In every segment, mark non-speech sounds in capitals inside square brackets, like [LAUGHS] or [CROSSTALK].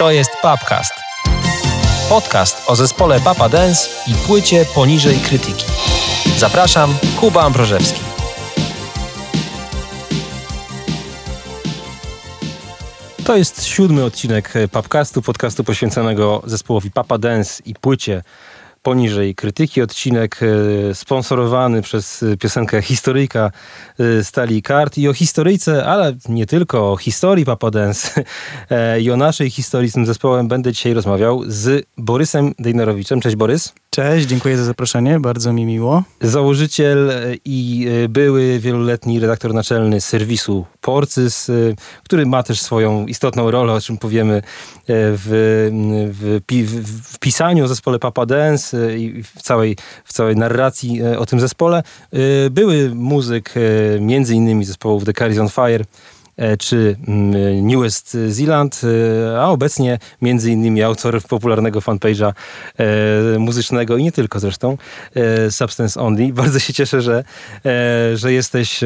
To jest Papcast. Podcast o zespole Papa Dance i płycie poniżej krytyki. Zapraszam, Kuba Ambrożewski. To jest siódmy odcinek Papcastu, podcastu poświęconego zespołowi Papa Dance i płycie poniżej krytyki. Odcinek e, sponsorowany przez piosenkę historyjka e, Stali Kart i o historyjce, ale nie tylko o historii Papa Dance [LAUGHS] e, i o naszej historii z tym zespołem będę dzisiaj rozmawiał z Borysem Dejnerowiczem. Cześć Borys. Cześć, dziękuję za zaproszenie, bardzo mi miło. Założyciel i były wieloletni redaktor naczelny serwisu Porcys, który ma też swoją istotną rolę, o czym powiemy w, w, w, w pisaniu o zespole Papa Dance, E, i w całej, w całej narracji e, o tym zespole. E, były muzyk między innymi zespołów The Carries on Fire, czy mm, Newest Zealand, a obecnie między innymi autor popularnego fanpage'a muzycznego i nie tylko zresztą, Substance Only. [LAUGHS] Bardzo się cieszę, że, że jesteś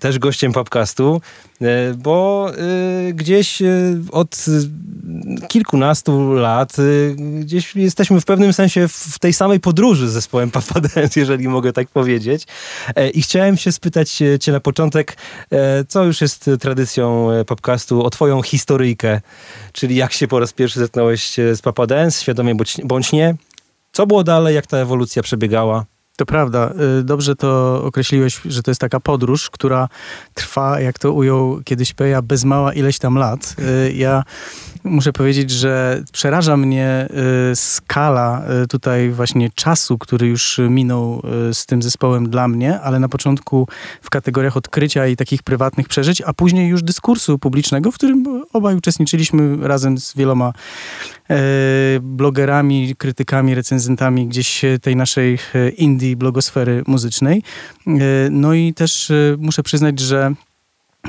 też gościem podcastu. E, bo e, gdzieś e, od kilkunastu lat gdzieś jesteśmy w pewnym sensie w tej samej podróży z zespołem Papa Dance, jeżeli mogę tak powiedzieć. I chciałem się spytać cię na początek, co już jest tradycją podcastu, o twoją historyjkę, czyli jak się po raz pierwszy zetknąłeś z Papa Dance, świadomie bądź nie. Co było dalej, jak ta ewolucja przebiegała? To prawda. Y, dobrze to określiłeś, że to jest taka podróż, która trwa, jak to ujął kiedyś Peja, bez mała ileś tam lat. Y, ja muszę powiedzieć, że przeraża mnie y, skala tutaj właśnie czasu, który już minął z tym zespołem dla mnie, ale na początku w kategoriach odkrycia i takich prywatnych przeżyć, a później już dyskursu publicznego, w którym obaj uczestniczyliśmy razem z wieloma blogerami, krytykami, recenzentami gdzieś tej naszej Indii blogosfery muzycznej. No i też muszę przyznać, że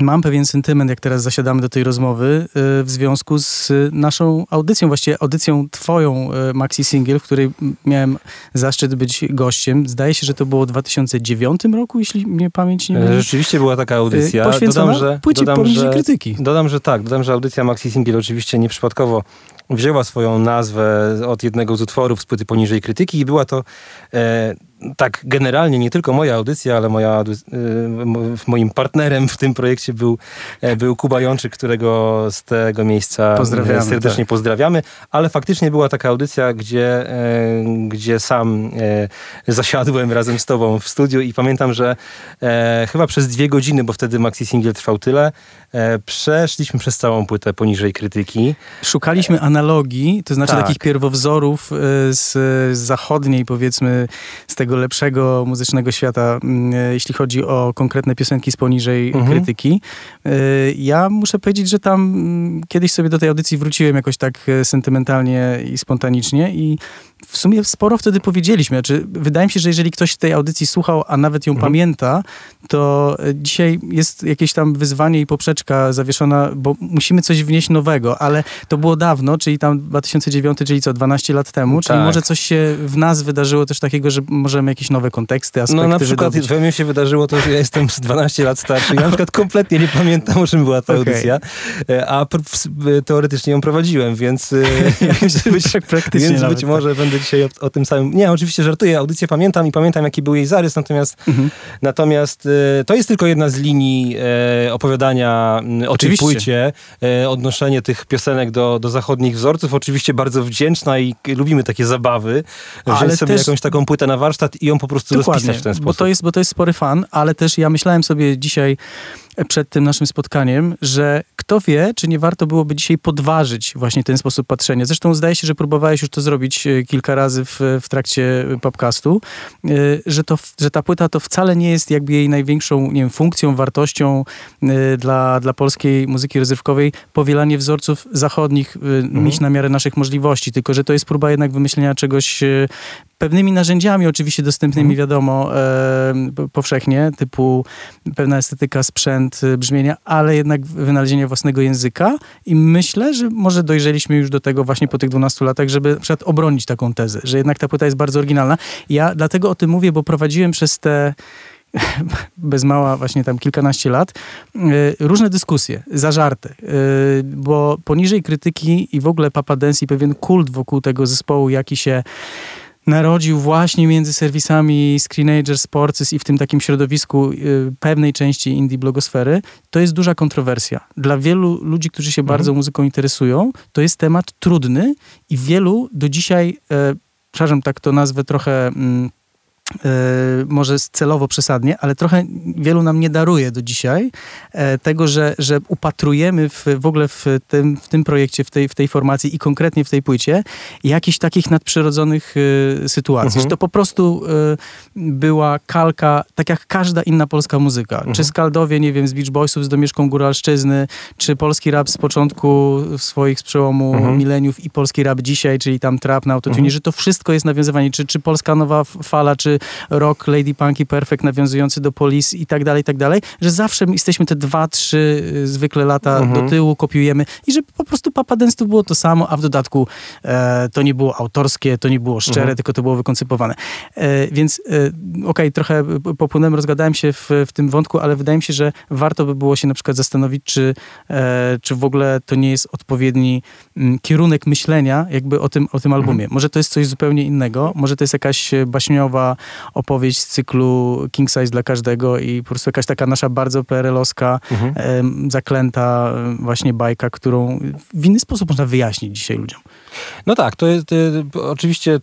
Mam pewien sentyment, jak teraz zasiadamy do tej rozmowy, e, w związku z naszą audycją, właściwie audycją twoją, Maxi Single, w której miałem zaszczyt być gościem. Zdaje się, że to było w 2009 roku, jeśli mnie pamięć nie myli. Rzeczywiście była taka audycja. Poświęcona dodam, że, płycie dodam, że, krytyki. Dodam, że tak, dodam, że audycja Maxi Single oczywiście nieprzypadkowo wzięła swoją nazwę od jednego z utworów z płyty poniżej krytyki i była to e, tak generalnie nie tylko moja audycja, ale moja, e, moim partnerem w tym projekcie był, e, był Kuba Jączyk, którego z tego miejsca pozdrawiamy, serdecznie tak. pozdrawiamy, ale faktycznie była taka audycja, gdzie, e, gdzie sam zasiadłem razem z tobą w studiu i pamiętam, że chyba przez dwie godziny, bo wtedy Maxi Single trwał tyle, przeszliśmy przez całą płytę poniżej krytyki. Szukaliśmy analogii, to znaczy tak. takich pierwowzorów z zachodniej, powiedzmy, z tego tego lepszego muzycznego świata, mm, e, jeśli chodzi o konkretne piosenki z poniżej mhm. krytyki. E, ja muszę powiedzieć, że tam mm, kiedyś sobie do tej audycji wróciłem jakoś tak e, sentymentalnie i spontanicznie i w sumie sporo wtedy powiedzieliśmy. Znaczy, wydaje mi się, że jeżeli ktoś tej audycji słuchał, a nawet ją mhm. pamięta, to dzisiaj jest jakieś tam wyzwanie i poprzeczka zawieszona, bo musimy coś wnieść nowego, ale to było dawno, czyli tam 2009, czyli co, 12 lat temu, czyli tak. może coś się w nas wydarzyło też takiego, że możemy jakieś nowe konteksty, aspekty No na przykład wydobyć. we mnie się wydarzyło to, że ja jestem 12 lat starszy i na przykład kompletnie nie pamiętam, o czym była ta okay. audycja, e, a teoretycznie ją prowadziłem, więc, e, [LAUGHS] [LAUGHS] więc, być, więc być może będę będę dzisiaj o, o, tym samym. Nie, oczywiście żartuję, audycję pamiętam i pamiętam, jaki był jej zarys, natomiast, mhm. natomiast e, to jest tylko jedna z linii e, opowiadania o oczywiście. tej płycie, e, odnoszenie tych piosenek do, do zachodnich wzorców. Oczywiście bardzo wdzięczna i lubimy takie zabawy. Wziąć ale sobie też... jakąś taką płytę na warsztat i ją po prostu Dokładnie, rozpisać w ten sposób. Bo to, jest, bo to jest spory fan, ale też ja myślałem sobie dzisiaj przed tym naszym spotkaniem, że kto wie, czy nie warto byłoby dzisiaj podważyć właśnie ten sposób patrzenia. Zresztą zdaje się, że próbowałeś już to zrobić e, kilka razy w, w trakcie podcastu, e, że, to, że ta płyta to wcale nie jest jakby jej największą nie wiem, funkcją, wartością e, dla, dla polskiej muzyki rozrywkowej powielanie wzorców zachodnich mhm. mieć na miarę naszych możliwości, tylko że to jest próba jednak wymyślenia czegoś pewnymi narzędziami oczywiście dostępnymi, mhm. wiadomo, e, powszechnie, typu pewna estetyka, sprzęt, e, brzmienia, ale jednak wynalezienie własnego języka i myślę, że może dojrzeliśmy już do tego właśnie po tych 12 latach, żeby na przykład obronić taką tezę, że jednak ta płyta jest bardzo oryginalna. Ja dlatego o tym mówię, bo prowadziłem przez te [LAUGHS] bez mała właśnie tam kilkanaście lat, różne dyskusje, zażarte, bo poniżej krytyki i w ogóle Papa Dance i pewien kult wokół tego zespołu, jaki się narodził właśnie między serwisami Screenager, Sportsys i w tym takim środowisku y, pewnej części indie blogosfery, to jest duża kontrowersja. Dla wielu ludzi, którzy się mhm. bardzo muzyką interesują, to jest temat trudny i wielu do dzisiaj, e, przepraszam, tak to nazwę trochę... E, może celowo przesadnie, ale trochę wielu nam nie daruje do dzisiaj e, tego, że, że upatrujemy w, w ogóle w tym, w tym projekcie, w tej, w tej formacji i konkretnie w tej płycie jakichś takich nadprzyrodzonych e, sytuacji. Mhm. Że to po prostu była kalka, tak jak każda inna polska muzyka. Mhm. Czy Skaldowie, nie wiem, z Beach Boysów, z Domieszką Góralszczyzny, czy polski rap z początku swoich, z przełomu mhm. mileniów i polski rap dzisiaj, czyli tam trap na autotunie, mhm. że to wszystko jest nawiązywanie, czy, czy polska nowa fala, czy rock Lady Punky Perfect nawiązujący do Police i tak dalej, i tak dalej, że zawsze jesteśmy te dwa, trzy y, zwykle lata mhm. do tyłu, kopiujemy i że po prostu Papa Dance to było to samo, a w dodatku e, to nie było autorskie, to nie było szczere, mhm. tylko to było wykoncypowane. E, więc e, okej, okay, trochę popłynąłem, rozgadałem się w, w tym wątku, ale wydaje mi się, że warto by było się na przykład zastanowić, czy, e, czy w ogóle to nie jest odpowiedni m, mm, kierunek myślenia jakby o tym, o tym albumie. Mhm. Może to jest coś zupełnie innego, może to jest jakaś baśniowa opowieść z cyklu King Size dla każdego i po prostu jakaś taka nasza bardzo PRL-owska, mhm. zaklęta właśnie bajka, którą w inny sposób można wyjaśnić dzisiaj ludziom. No tak, to jest oczywiście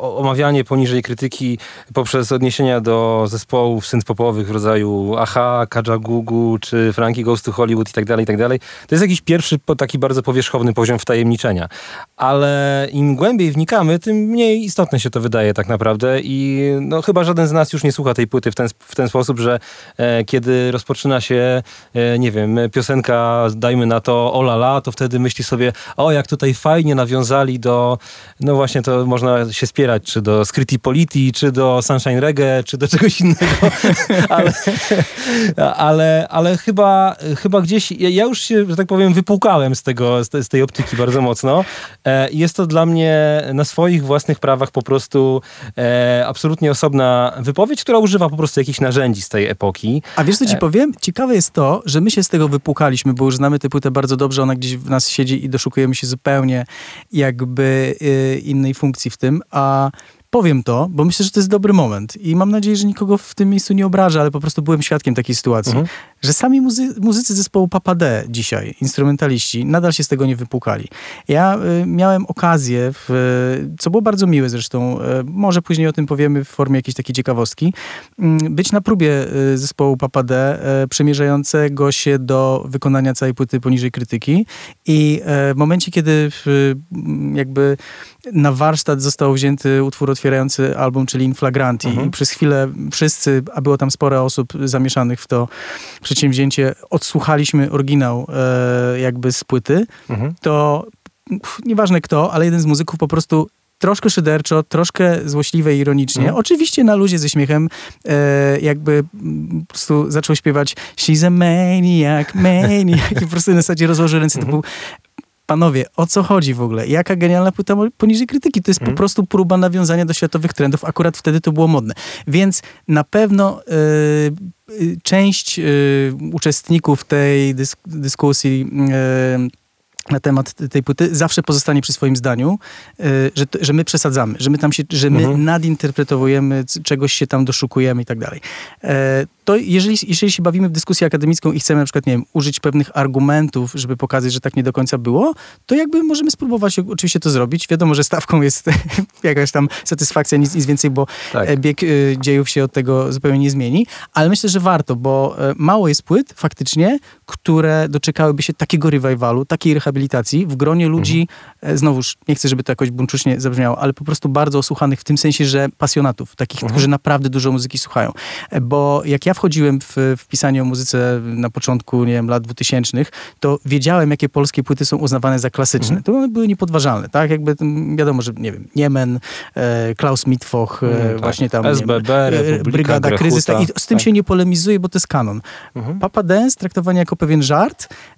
omawianie poniżej krytyki poprzez odniesienia do zespołów synth-popowych w rodzaju Aha, Kajagugu czy Frankie Goes to Hollywood i tak dalej, i tak dalej. To jest jakiś pierwszy taki bardzo powierzchowny poziom wtajemniczenia. Ale im głębiej wnikamy, tym mniej istotne się to wydaje tak naprawdę i no chyba żaden z nas już nie słucha tej płyty w ten, w ten sposób, że e, kiedy rozpoczyna się, e, nie wiem, piosenka dajmy na to o la la, to wtedy myśli sobie, o jak tutaj fajnie nawiązali do, no właśnie to można się spierać, czy do Scritti Politi, czy do Sunshine Reggae, czy do czegoś innego, [LAUGHS] ale, ale, ale chyba, chyba gdzieś, ja już się, że tak powiem, wypłukałem z, tego, z tej optyki bardzo mocno. E, jest to dla mnie na swoich własnych prawach po prostu e, absolutnie osobna wypowiedź, która używa po prostu jakichś narzędzi z tej epoki. A wiesz co ci e, powiem? Ciekawe jest to, że my się z tego wypłukaliśmy, bo już znamy tę płytę bardzo dobrze, ona gdzieś w nas siedzi i doszukujemy się zupełnie jakby y, innej funkcji w tym, a powiem to, bo myślę, że to jest dobry moment i mam nadzieję, że nikogo w tym miejscu nie obraża, ale po prostu byłem świadkiem takiej sytuacji, mhm. że sami muzy muzycy zespołu Papa D dzisiaj, instrumentaliści, nadal się z tego nie wypłukali. Ja y, miałem okazję, w, co było bardzo miłe zresztą, y, może później o tym powiemy w formie jakiejś takiej ciekawostki, y, być na próbie y, zespołu Papa D, y, przemierzającego się do wykonania całej płyty poniżej krytyki i y, w momencie, kiedy jakby na warsztat został wzięty utwór otwierający album, czyli Inflagranti. Mhm. I przez chwilę wszyscy, a było tam sporo osób zamieszanych w to przedsięwzięcie, odsłuchaliśmy oryginał e, jakby z płyty. Mhm. To nieważne kto, ale jeden z muzyków po prostu troszkę szyderczo, troszkę złośliwe i ironicznie. Mhm. Oczywiście na luzie ze śmiechem e, jakby po prostu zaczął śpiewać She's a maniac, maniac i po prostu na zasadzie rozłożył ręce. Mhm. To był panowie, o co chodzi w ogóle? Jaka genialna płyta poniżej krytyki? To jest po prostu próba nawiązania do światowych trendów. Akurat wtedy to było modne. Więc na pewno y, część y, uczestników tej dysk dyskusji na temat tej płyty zawsze pozostanie przy swoim zdaniu, że, że my przesadzamy, że my tam się, że my mhm. nadinterpretowujemy, czegoś się tam doszukujemy i tak dalej to jeżeli, jeżeli się bawimy w dyskusję akademicką i chcemy na przykład, nie wiem, użyć pewnych argumentów, żeby pokazać, że tak nie do końca było, to jakby możemy spróbować oczywiście to zrobić. Wiadomo, że stawką jest [LAUGHS] jakaś tam satysfakcja, nic, nic więcej, bo tak. E, bieg y, dziejów się od tego zupełnie nie zmieni, ale myślę, że warto, bo y, mało jest płyt faktycznie, które doczekałyby się takiego revivalu, takiej rehabilitacji w gronie ludzi, mhm. znowuż nie chcę, żeby to jakoś bunczucznie zabrzmiało, ale po prostu bardzo osłuchanych w tym sensie, że pasjonatów, takich, mhm. którzy naprawdę dużo muzyki słuchają. Bo jak ja wchodziłem w, w pisanie o muzyce na początku, nie wiem, lat 2000, to wiedziałem, jakie polskie płyty są uznawane za klasyczne. Mhm. To one były niepodważalne, tak? Jakby wiadomo, że nie wiem, Niemen, e, Klaus Mitwoch, e, mhm, tak. właśnie tam SBB, wiem, e, Brygada Grechuta, Kryzys. Tak, I z tym tak. się nie polemizuje, bo to jest kanon. Mhm. Papa Dance traktowany jako pewien żart, E,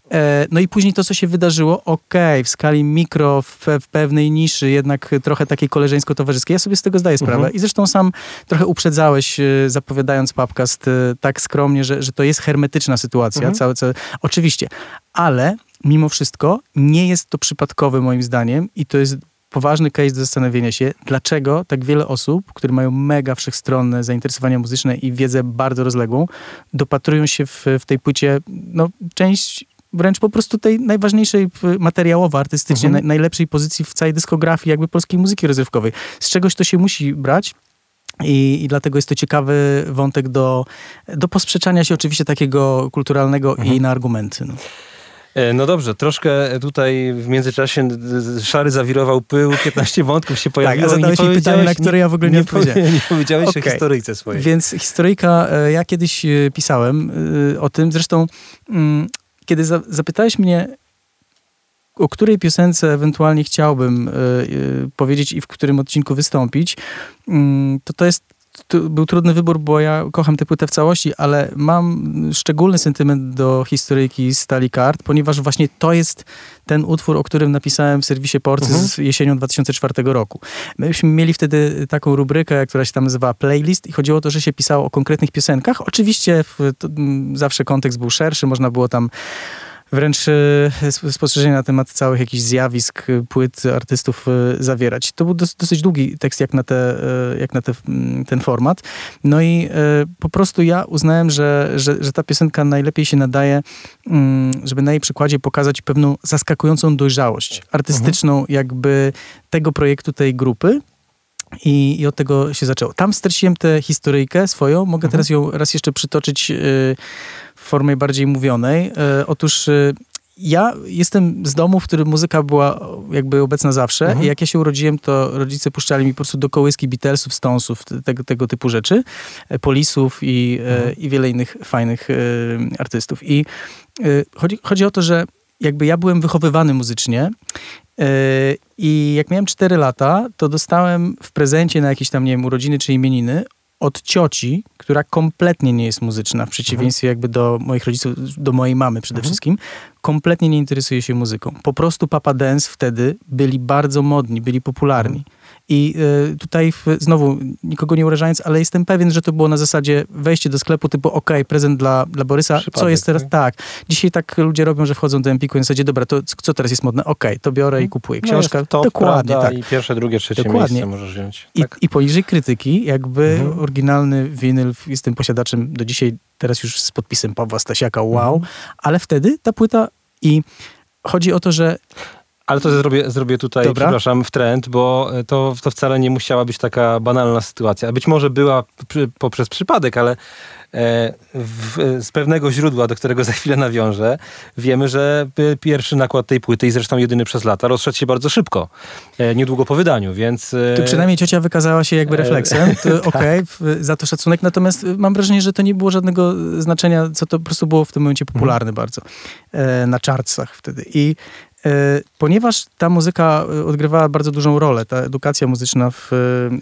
no i później to, co się wydarzyło, okej, okay, w skali mikro, w, w, pewnej niszy, jednak trochę takiej koleżeńsko-towarzyskiej. Ja sobie z tego zdaję sprawę. Mhm. I zresztą sam trochę uprzedzałeś, e, zapowiadając podcast e, tak skromnie, że, że to jest hermetyczna sytuacja. Mhm. Całe, całe, oczywiście, ale mimo wszystko nie jest to przypadkowe moim zdaniem i to jest poważny case do zastanowienia się, dlaczego tak wiele osób, które mają mega wszechstronne zainteresowania muzyczne i wiedzę bardzo rozległą, dopatrują się w, w tej płycie, no, część wręcz po prostu tej najważniejszej materiałowo, artystycznie, mhm. najlepszej pozycji w całej dyskografii jakby polskiej muzyki rozrywkowej. Z czegoś to się musi brać. I, I, dlatego jest to ciekawy wątek do, do posprzeczania się oczywiście takiego kulturalnego mhm. i na argumenty. No. E, no dobrze, troszkę tutaj w międzyczasie szary zawirował pył, 15 wątków się [LAUGHS] pojawiło. Tak, zadałeś mi pytanie, na które ja w ogóle nie, nie odpowiedziałem. [LAUGHS] Nie powiedziałeś okay. o historyjce swojej. Więc historyjka, e, ja kiedyś e, pisałem o tym, zresztą kiedy zapytałeś mnie, o której piosence ewentualnie chciałbym powiedzieć i w którym odcinku wystąpić, mm, to to jest był trudny wybór, bo ja kocham tę płytę w całości, ale mam szczególny sentyment do historyjki Stali Kart, ponieważ właśnie to jest ten utwór, o którym napisałem w serwisie Porcy mhm. z jesienią 2004 roku. Myśmy mieli wtedy taką rubrykę, która się tam nazywała Playlist i chodziło o to, że się pisało o konkretnych piosenkach. Oczywiście w, to, zawsze kontekst był szerszy, można było tam wręcz e, spostrzeżenia na temat całych jakichś zjawisk, e, płyt artystów e, zawierać. To był dosyć długi tekst jak na, te, jak na te, ten format. No i po prostu ja uznałem, że, że, że ta piosenka najlepiej się nadaje, żeby na jej przykładzie pokazać pewną zaskakującą dojrzałość artystyczną mhm. jakby tego projektu, tej grupy. I, I, od tego się zaczęło. Tam straciłem tę historyjkę swoją. Mogę mhm. teraz ją raz jeszcze przytoczyć formie bardziej mówionej. E, otóż e, ja jestem z domu, w którym muzyka była jakby obecna zawsze mhm. i jak ja się urodziłem, to rodzice puszczali mi po prostu do kołyski Beatlesów, Stonesów, tego, tego typu rzeczy, e, Polisów i, mhm. i wiele innych fajnych artystów. I chodzi, chodzi o to, że jakby ja byłem wychowywany muzycznie i jak miałem 4 lata, to dostałem w prezencie na jakieś tam, nie wiem, urodziny czy imieniny od cioci, która kompletnie nie jest muzyczna, w przeciwieństwie mhm. jakby do moich rodziców, do mojej mamy przede mhm. wszystkim, kompletnie nie interesuje się muzyką. Po prostu Papa Dance wtedy byli bardzo modni, byli popularni. I y, tutaj w, znowu, nikogo nie urażając, ale jestem pewien, że to było na zasadzie wejście do sklepu typu ok, prezent dla, dla Borysa, Przypadek, co jest teraz? Tak? tak. Dzisiaj tak ludzie robią, że wchodzą do Empiku i na zasadzie, dobra, to co teraz jest modne? Ok, to biorę i mhm. kupuję. Książka, no top, dokładnie, tak. I pierwsze, drugie, trzecie dokładnie. miejsce możesz wziąć. Tak? I, I poniżej krytyki, jakby mhm. oryginalny winyl, jestem posiadaczem do dzisiaj, teraz już z podpisem Pawła Stasiaka, wow, mhm. ale wtedy ta płyta i chodzi o to, że ale to zrobię, zrobię tutaj, Dobra. przepraszam, w trend, bo to, to wcale nie musiała być taka banalna sytuacja. Być może była przy, poprzez przypadek, ale E, w, z pewnego źródła, do którego [LAUGHS] za chwilę nawiążę, wiemy, że pierwszy nakład tej płyty i zresztą jedyny przez lata rozszedł się bardzo szybko, e, niedługo po wydaniu, więc... E, przynajmniej ciocia wykazała się jakby refleksem, [LAUGHS] tak. okej, okay, za to szacunek, natomiast mam wrażenie, że to nie było żadnego znaczenia, co to po prostu było w tym momencie popularne mhm. bardzo na chartsach wtedy i E, ponieważ ta muzyka e, odgrywała bardzo dużą rolę, ta edukacja muzyczna w,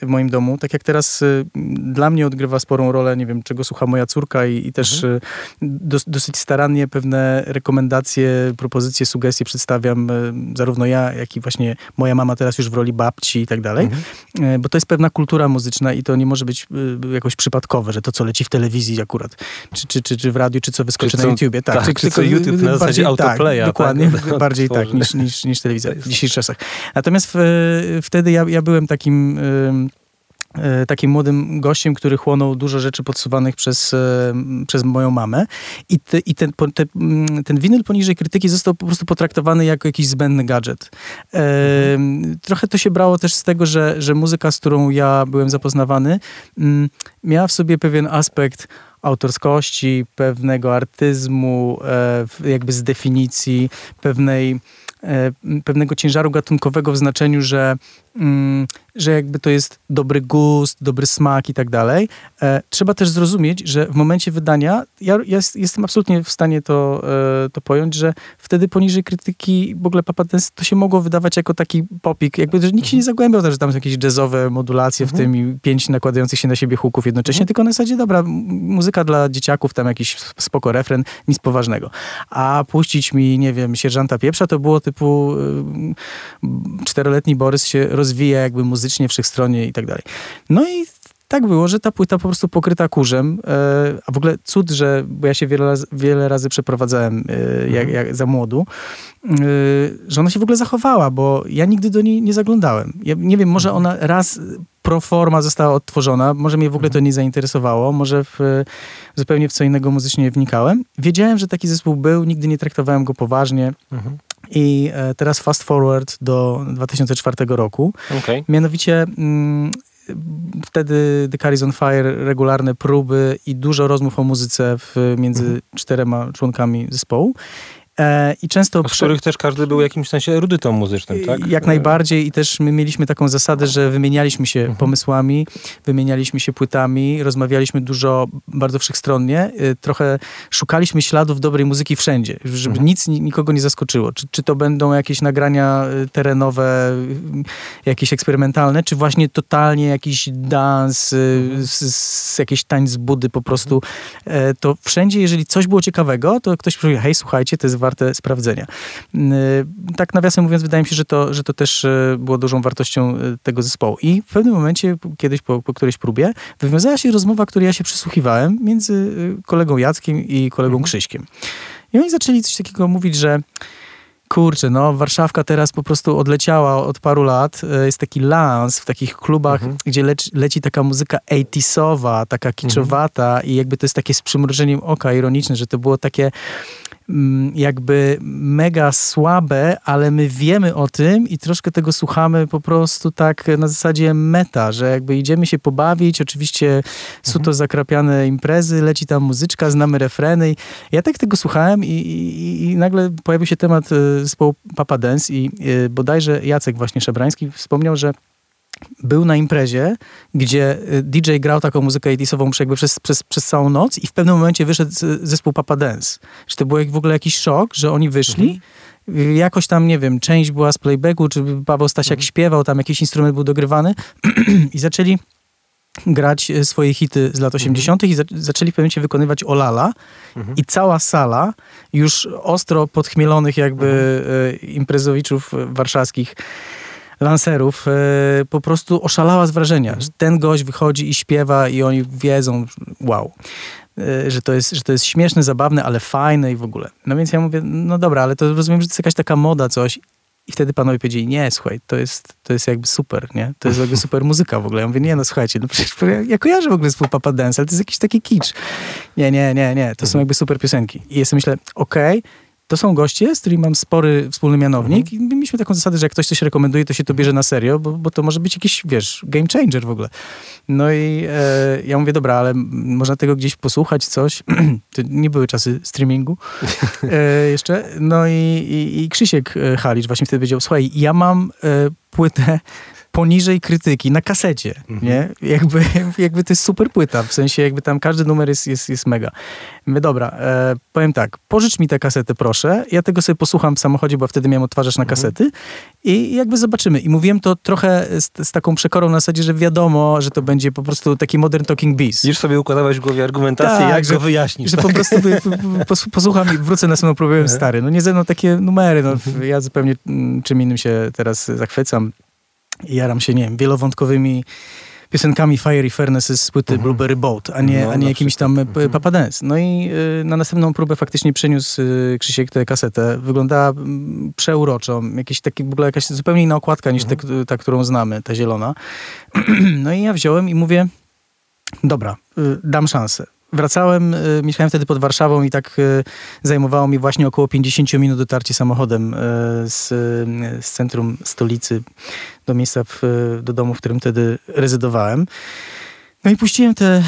w, moim domu, tak jak teraz e, dla mnie odgrywa sporą rolę, nie wiem, czego słucha moja córka i, i też mhm. dos, dosyć starannie pewne rekomendacje, propozycje, sugestie przedstawiam zarówno ja, jak i właśnie moja mama teraz już w roli babci i tak dalej, mhm. bo to jest pewna kultura muzyczna i to nie może być jakoś przypadkowe, że to, co leci w telewizji akurat, czy, czy, czy, czy w radiu, czy co wyskoczy czy na YouTubie. Tak, tak czy, czy, co YouTube na zasadzie autoplaya. Tak, dokładnie, tak? [LAUGHS] bardziej tak tak, niż, [LAUGHS] niż, niż telewizja w dzisiejszych czasach. Natomiast w, wtedy ja, ja byłem takim e, takim młodym gościem, który chłonął dużo rzeczy podsuwanych przez, e, przez moją mamę. I, te, i ten, te, ten winyl poniżej krytyki został po prostu potraktowany jako jakiś zbędny gadżet. Mhm. Trochę to się brało też z tego, że, że muzyka, z którą ja byłem zapoznawany, miała w sobie pewien aspekt autorskości, pewnego artyzmu, e, jakby z definicji, pewnej e, pewnego ciężaru gatunkowego w znaczeniu, że, że jakby to jest dobry gust, dobry smak i tak dalej. E, trzeba też zrozumieć, że w momencie wydania, ja, ja jestem absolutnie w stanie to, e, to pojąć, że wtedy poniżej krytyki w ogóle Papa Dance to się mogło wydawać jako taki popik, jakby, że nikt się nie mhm. zagłębiał też, że tam są jakieś jazzowe modulacje mhm. w tym i pięć nakładających się na siebie huków jednocześnie, mhm. tylko na zasadzie, dobra, muzyka dla dzieciaków, tam jakiś spoko refren, nic poważnego. A puścić mi, nie wiem, sierżanta pieprza, to było typu y, czteroletni Borys się rozwija jakby muzycznie wszechstronnie i tak dalej. No i tak było, że ta płyta po prostu pokryta kurzem, e, a w ogóle cud, że, bo ja się wiele razy, wiele razy przeprowadzałem e, jak, mhm. jak za młodu, e, że ona się w ogóle zachowała, bo ja nigdy do niej nie zaglądałem. Ja nie wiem, może mhm. ona raz pro forma została odtworzona, może mnie w ogóle to mhm. nie zainteresowało, może w, zupełnie w co innego muzycznie wnikałem. Wiedziałem, że taki zespół był, nigdy nie traktowałem go poważnie. Mhm. I teraz fast forward do 2004 roku. Okay. Mianowicie mm, wtedy The Carries on Fire, regularne próby i dużo rozmów o muzyce w, między mhm. czterema członkami zespołu. E, I często... Z których też każdy był w jakimś sensie erudytą muzycznym, tak? Jak najbardziej i też my mieliśmy taką zasadę, że wymienialiśmy się mhm. pomysłami, wymienialiśmy się płytami, rozmawialiśmy dużo, bardzo wszechstronnie. E, trochę szukaliśmy śladów dobrej muzyki wszędzie, żeby mhm. nic nikogo nie zaskoczyło. Czy, czy to będą jakieś nagrania e, terenowe, jakieś eksperymentalne, czy właśnie totalnie jakiś dans, mhm. z, z, jakiś tańc budy po prostu. To wszędzie, jeżeli coś było ciekawego, to ktoś powiedział, hej, słuchajcie, to jest warte sprawdzenia. Mm, y, tak nawiasem mówiąc, wydaje mi się, że to, że to też y, było dużą wartością y, tego zespołu. I w pewnym momencie, kiedyś po, po którejś próbie, wywiązała się rozmowa, której ja się przysłuchiwałem między kolegą Jackiem i kolegą mhm. Krzyśkiem. I oni zaczęli coś takiego mówić, że kurczę, no Warszawka teraz po prostu odleciała od paru lat. Jest taki lans w takich klubach, mhm. gdzie leci, leci taka muzyka 80sowa, taka kiczowata mhm. i jakby to jest takie z przymrużeniem oka ironiczne, że to było takie jakby mega słabe, ale my wiemy o tym i troszkę tego słuchamy po prostu tak na zasadzie meta, że jakby idziemy się pobawić, oczywiście są to mhm. zakrapiane imprezy, leci tam muzyczka, znamy refreny. Ja tak tego słuchałem i, i, i nagle pojawił się temat y, zespołu Papa Dance i y, bodajże Jacek właśnie Szabrański wspomniał, że był na imprezie, gdzie y, DJ grał taką muzykę 80 jakby przez, przez, przez całą noc i w pewnym momencie wyszedł zespół Papa Dance. Że to był w ogóle jakiś szok, że oni wyszli, mhm. jakoś tam, nie wiem, część była z playbacku, czy Paweł Stasiak mhm. śpiewał, tam jakiś instrument był dogrywany [CLEARS THROAT] i zaczęli grać y, swoje hity z lat 80. Mhm. i za zaczęli w pewnym momencie wykonywać Olala mhm. i cała sala już ostro podchmielonych jakby mhm. imprezowiczów warszawskich lancerów e, po prostu oszalała z wrażenia, że ten gość wychodzi i śpiewa i oni wiedzą, wow e, że to, jest, że to jest śmieszne, zabawne, ale fajne i w ogóle. No więc ja mówię, no dobra, ale to rozumiem, że to jest jakaś taka moda, coś. I wtedy panowie powiedzieli, nie, słuchaj, to jest, to jest jakby super, nie? To jest jakby super muzyka w ogóle. Ja mówię, nie, no słuchajcie, no przecież ja, ja kojarzę w ogóle zespół Papa Dance, ale to jest jakiś taki kicz. Nie, nie, nie, nie, to są mhm. jakby super piosenki. I sobie myślę, okej, okay, to są goście, z którymi mam spory wspólny mianownik mhm. i mieliśmy taką zasadę, że jak ktoś coś rekomenduje, to się to bierze na serio, bo, bo to może być jakiś, wiesz, game changer w ogóle. No i e, ja mówię, dobra, ale można tego gdzieś posłuchać, coś. [CLEARS THROAT] to nie były czasy streamingu [LAUGHS] e, jeszcze. No i, i, i Krzysiek e, Halicz właśnie wtedy powiedział, słuchaj, ja mam e, płytę poniżej krytyki na kasecie, mhm. nie? Jakby, [LAUGHS] jakby to jest super płyta, w sensie jakby tam każdy numer jest, jest, jest mega. My dobra, e, powiem tak, pożycz mi tę kasetę proszę, ja tego sobie posłucham w samochodzie, bo wtedy miałem odtwarzacz na mhm. kasety i jakby zobaczymy. I mówiłem to trochę z, z, taką przekorą na zasadzie, że wiadomo, że to będzie po prostu taki modern talking beast. Już sobie układałeś w głowie argumentację, tak, jak że, go wyjaśnisz. Że tak? po prostu posłucham i wrócę na samą próbę mhm. stary. No nie ze mną takie numery, no mhm. ja zupełnie mm, czym innym się teraz zachwycam jaram się, nie wiem, wielowątkowymi piosenkami Fiery Furnaces z płyty mhm. Blueberry Boat, a nie, no, a nie jakimś tam mhm. Papa Dance. No i y, na następną próbę faktycznie przeniósł y, Krzysiek tę kasetę. Wyglądała y, przeuroczo. Jakiś taki, w ogóle jakaś zupełnie inna okładka niż mhm. te, ta, którą znamy, ta zielona. [CLEARS THROAT] no i ja wziąłem i mówię, dobra, y, dam szansę. Wracałem, y, mieszkałem wtedy pod Warszawą i tak y, zajmowało mi właśnie około 50 minut dotarcie samochodem y, z, z centrum stolicy do miejsca, w, do domu, w którym wtedy rezydowałem. No i puściłem tę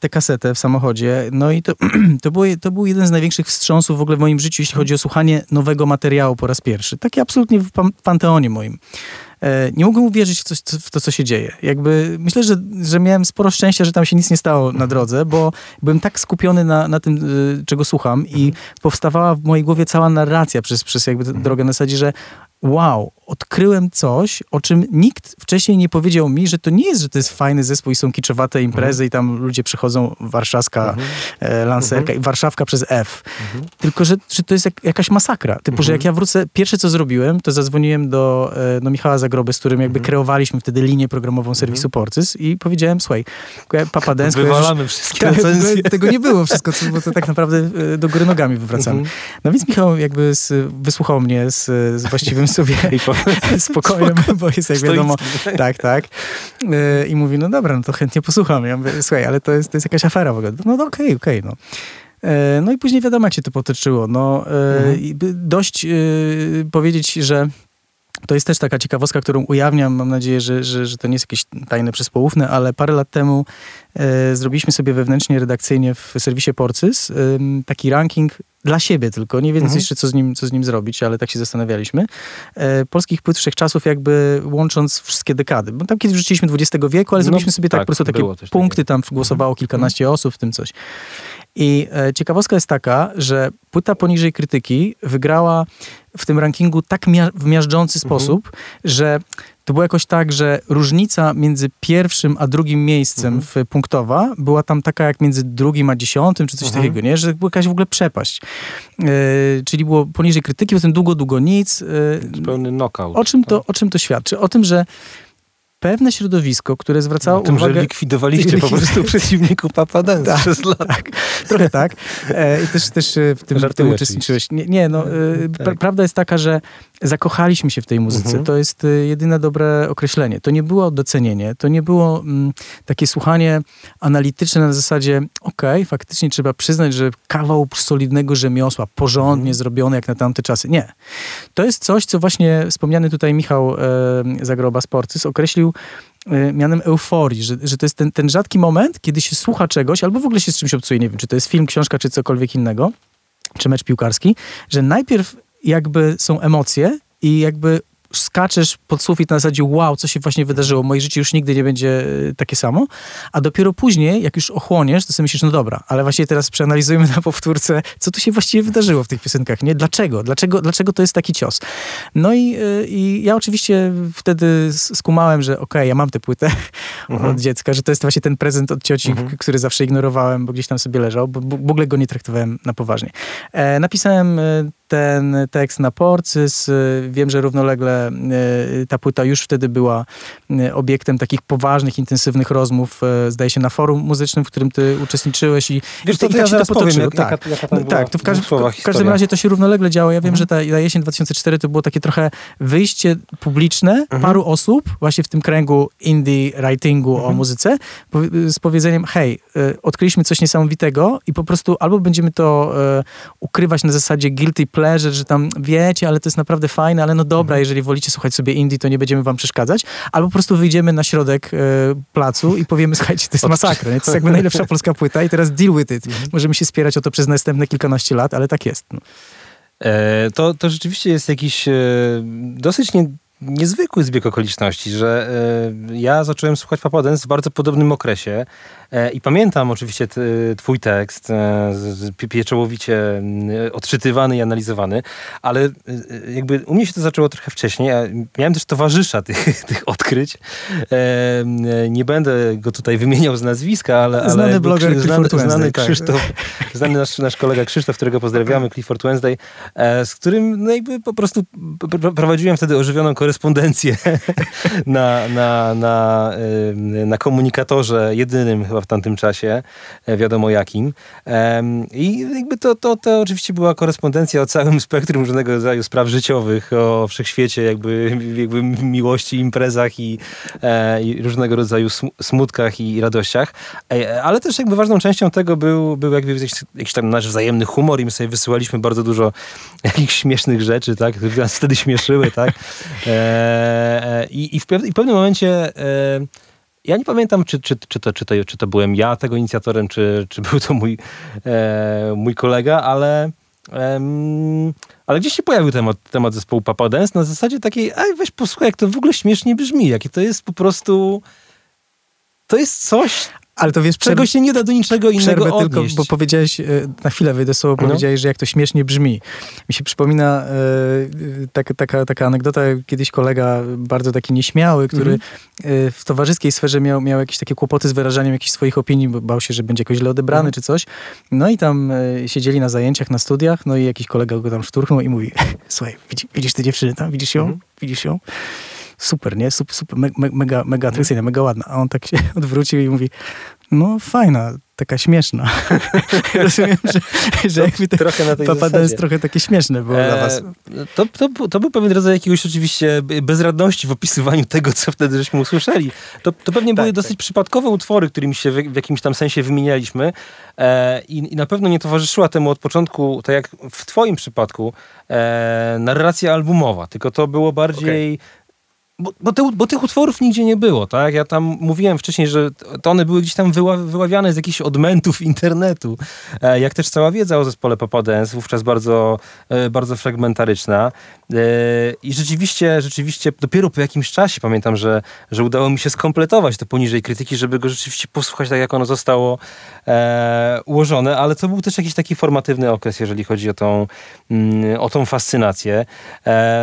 te, kasetę w samochodzie. No i to, [CLEARS THROAT] to, było, to był jeden z największych wstrząsów w ogóle w moim życiu, jeśli chodzi o słuchanie nowego materiału po raz pierwszy. Taki absolutnie w panteonie moim. E, nie mogłem uwierzyć w, coś, w, to, co się dzieje. Jakby myślę, że, że miałem sporo szczęścia, że tam się nic nie stało na drodze, bo byłem tak skupiony na, na tym, e, czego słucham i powstawała w mojej głowie cała narracja przez, przez jakby drogę na zasadzie, że wow, odkryłem coś, o czym nikt wcześniej nie powiedział mi, że to nie jest, że to jest fajny zespół i są kiczowate imprezy mhm. i tam ludzie przychodzą, warszawska mhm. e, lancerka mhm. i warszawka przez F. Mhm. Tylko, że, że to jest jak, jakaś masakra. Typu, że jak mhm. ja wrócę, pierwsze co zrobiłem, to zadzwoniłem do, e, do Michała Zagroby, z którym jakby mhm. kreowaliśmy wtedy linię programową serwisu Porcys i powiedziałem, słuchaj, Papa Dance... Wywalamy wszystkie tak, recenzje. [LAUGHS] Tego nie było wszystko, bo to tak naprawdę e, do góry nogami wywracamy. No więc Michał jakby z, wysłuchał mnie z, z właściwym [LAUGHS] sobie [LAUGHS] spokojem, bo jest jak wiadomo, tak, tak. E, I mówi, no dobra, no to chętnie posłucham. Ja mówię, słuchaj, ale to jest, to jest jakaś afera w ogóle. No okej, okej, okay, okay, no. E, no i później wiadomo, jak się to potoczyło. No, e, mhm. Dość powiedzieć, że to jest też taka ciekawostka, którą ujawniam. Mam nadzieję, że, że, że to nie jest jakieś tajne przyspołówne, ale parę lat temu e, zrobiliśmy sobie wewnętrznie, redakcyjnie w serwisie Porcys e, taki ranking dla siebie tylko, nie wiedząc mhm. jeszcze, co z, nim, co z nim zrobić, ale tak się zastanawialiśmy. E, polskich płyt wszechczasów jakby łącząc wszystkie dekady. Bo tam kiedyś wrzuciliśmy XX wieku, ale no, zrobiliśmy sobie tak, tak po prostu takie punkty, tam głosowało mhm. kilkanaście mhm. osób, w tym coś. I e, ciekawostka jest taka, że płyta poniżej krytyki wygrała w tym rankingu tak mia w miażdżący mhm. sposób, że to było jakoś tak, że różnica między pierwszym a drugim miejscem mhm. w punktowa była tam taka jak między drugim a dziesiątym, czy coś mhm. takiego, nie? Że była jakaś w ogóle przepaść. E, czyli było poniżej krytyki, potem długo, długo nic. E, Pełny knockout. O czym, to, tak? o czym to świadczy? O tym, że pewne środowisko, które zwracało tym, uwagę... że likwidowaliście [LAUGHS] po prostu przeciwników Papa Dance tak, przez lata. Tak, trochę tak. E, I też, też e, w tym, w tym uczestniczyłeś. Nie, nie no, e, prawda jest taka, że zakochaliśmy się w tej muzyce. Mhm. To jest e, jedyne dobre określenie. To nie było docenienie, to nie było mm, takie słuchanie analityczne na zasadzie okej, okay, faktycznie trzeba przyznać, że kawał solidnego rzemiosła, porządnie mhm. zrobiony jak na tamte czasy. Nie. To jest coś, co właśnie wspomniany tutaj Michał e, Zagroba Sporcys określił e, mianem euforii, że, że to jest ten, ten rzadki moment, kiedy się słucha czegoś, albo w ogóle się z czymś obcuje, nie wiem, czy to jest film, książka, czy cokolwiek innego, czy mecz piłkarski, że najpierw jakby są emocje i jakby skaczesz pod sufit na zasadzie wow, co się właśnie wydarzyło, moje życie już nigdy nie będzie e, takie samo, a dopiero później, jak już ochłoniesz, to sobie myślisz, no dobra, ale właśnie teraz przeanalizujemy na powtórce, co tu się właściwie wydarzyło w tych piosenkach, nie? Dlaczego? Dlaczego, dlaczego to jest taki cios? No i, e, i ja oczywiście wtedy skumałem, że okej, okay, ja mam tę płytę [LAUGHS] mhm. od dziecka, że to jest właśnie ten prezent od cioci, mhm. który zawsze ignorowałem, bo gdzieś tam sobie leżał, bo w ogóle go nie traktowałem na poważnie. E, napisałem e, ten tekst na Porcys. Wiem, że równolegle e, ta płyta już wtedy była e, obiektem takich poważnych, intensywnych rozmów, zdaje się, na forum muzycznym, w którym ty uczestniczyłeś i, Wiesz, to, i, i tak się to potoczyło. tak, jaka, jaka no, tak to w, każdym, w każdym razie to się równolegle działo. Ja wiem, mhm. że ta, ta jesień 2004 to było takie trochę wyjście publiczne mhm. paru osób, właśnie w tym kręgu indie writingu mhm. o muzyce, z powiedzeniem, hej, odkryliśmy coś niesamowitego i po prostu albo będziemy to ukrywać na zasadzie guilty pleasure, że tam wiecie, ale to jest naprawdę fajne, ale no dobra, mhm. jeżeli wolicie słuchać sobie indie, to nie będziemy wam przeszkadzać. Albo po prostu wyjdziemy na środek e, placu i powiemy, słuchajcie, to jest masakra. Nie? To jest jakby najlepsza polska płyta i teraz deal with it. Mhm. Możemy się spierać o to przez następne kilkanaście lat, ale tak jest. No. E, to, to rzeczywiście jest jakiś e, dosyć nie, niezwykły zbieg okoliczności, że e, ja zacząłem słuchać Papa Dance w bardzo podobnym okresie. E, I pamiętam oczywiście twój tekst, e, pieczołowicie odczytywany i analizowany, ale e, jakby u mnie się to zaczęło trochę wcześniej. Ja miałem też towarzysza tych, [LAUGHS] tych odkryć. Nie będę go tutaj wymieniał z nazwiska, ale... Znany ale bloger znany, znany tak. Krzysztof, znany nasz, nasz kolega Krzysztof, którego pozdrawiamy, Clifford Wednesday, z którym no jakby po prostu prowadziłem wtedy ożywioną korespondencję [LAUGHS] na, na, na, na komunikatorze jedynym chyba w tamtym czasie, e, wiadomo jakim. I jakby to, to, to oczywiście była korespondencja o całym spektrum różnego rodzaju spraw życiowych, o wszechświecie, jakby, jakby miłości, imprezach i, e, i różnego rodzaju smutkach i radościach. E, ale też jakby ważną częścią tego był, był jakby jakiś, tam nasz wzajemny humor i my sobie wysyłaliśmy bardzo dużo [LAUGHS] jakichś śmiesznych rzeczy, tak, które nas wtedy śmieszyły, tak. I, i, w, i w pewnym momencie ja nie pamiętam, czy, czy, czy, to, czy, to, czy to byłem ja tego inicjatorem, czy, czy był to mój, e, mój kolega, ale, ale gdzieś się pojawił temat, temat zespołu Papa Dance na zasadzie takiej, ej, weź posłuchaj, jak to w ogóle śmiesznie brzmi, jakie to jest po prostu... To jest coś, ale to wiesz, czego się nie da do niczego innego odnieść. tylko, bo powiedziałeś, e, na chwilę wyjdę słowo, no. powiedziałeś, że jak to śmiesznie brzmi. Mi się przypomina e, taka, taka, taka anegdota, kiedyś kolega bardzo taki nieśmiały, który mm -hmm. w towarzyskiej sferze miał, miał jakieś takie kłopoty z wyrażaniem jakichś swoich opinii, bo bał się, że będzie jakoś źle odebrany mm -hmm. czy coś. No i tam siedzieli na zajęciach, na studiach, no i jakiś kolega go tam szturchnął i mówi, [LAUGHS] słuchaj, widzisz, widzisz tę dziewczynę tam, widzisz ją? Mm -hmm. Widzisz ją? Super, nie? Super, super mega, mega atrakcyjna, mega ładna. A on tak się [LAUGHS] odwrócił i mówi, no fajna, taka śmieszna. [LAUGHS] Rozumiem, że, że jakby te trochę na tej Papa jest trochę takie śmieszne było e, dla was. To, to, to był pewien rodzaj jakiegoś oczywiście bezradności w opisywaniu tego, co wtedy żeśmy usłyszeli. To, to pewnie tak, były dosyć tak. przypadkowe utwory, którymi się w, w jakimś tam sensie wymienialiśmy e, i, i, na pewno nie towarzyszyła temu od początku, tak jak w twoim przypadku, e, narracja albumowa, tylko to było bardziej... Okay bo, bo, te, bo, tych utworów nigdzie nie było, tak? Ja tam mówiłem wcześniej, że to one były gdzieś tam wyła, wyławiane z jakichś odmentów internetu, e, jak też cała wiedza o zespole Papa Dance, wówczas bardzo, e, bardzo fragmentaryczna. E, I rzeczywiście, rzeczywiście dopiero po jakimś czasie pamiętam, że, że udało mi się skompletować to poniżej krytyki, żeby go rzeczywiście posłuchać tak, jak ono zostało ułożone, ale to był też jakiś taki formatywny okres, jeżeli chodzi o tą, mm, o tą fascynację.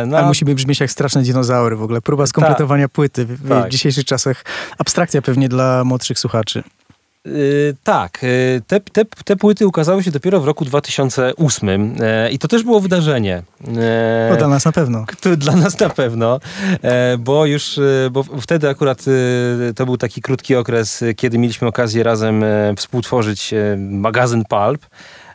No, ale musimy brzmieć jak straszne dinozaury w ogóle. Próba skompletowania tak. płyty w, tak. w dzisiejszych czasach. Abstrakcja pewnie dla młodszych słuchaczy. Yy, tak, yy, te, te, te płyty ukazały się dopiero w roku 2008 yy, i to też było wydarzenie. No dla nas na pewno. Dla nas na pewno, bo już, bo wtedy akurat to był taki krótki okres, kiedy mieliśmy okazję razem współtworzyć magazyn Pulp.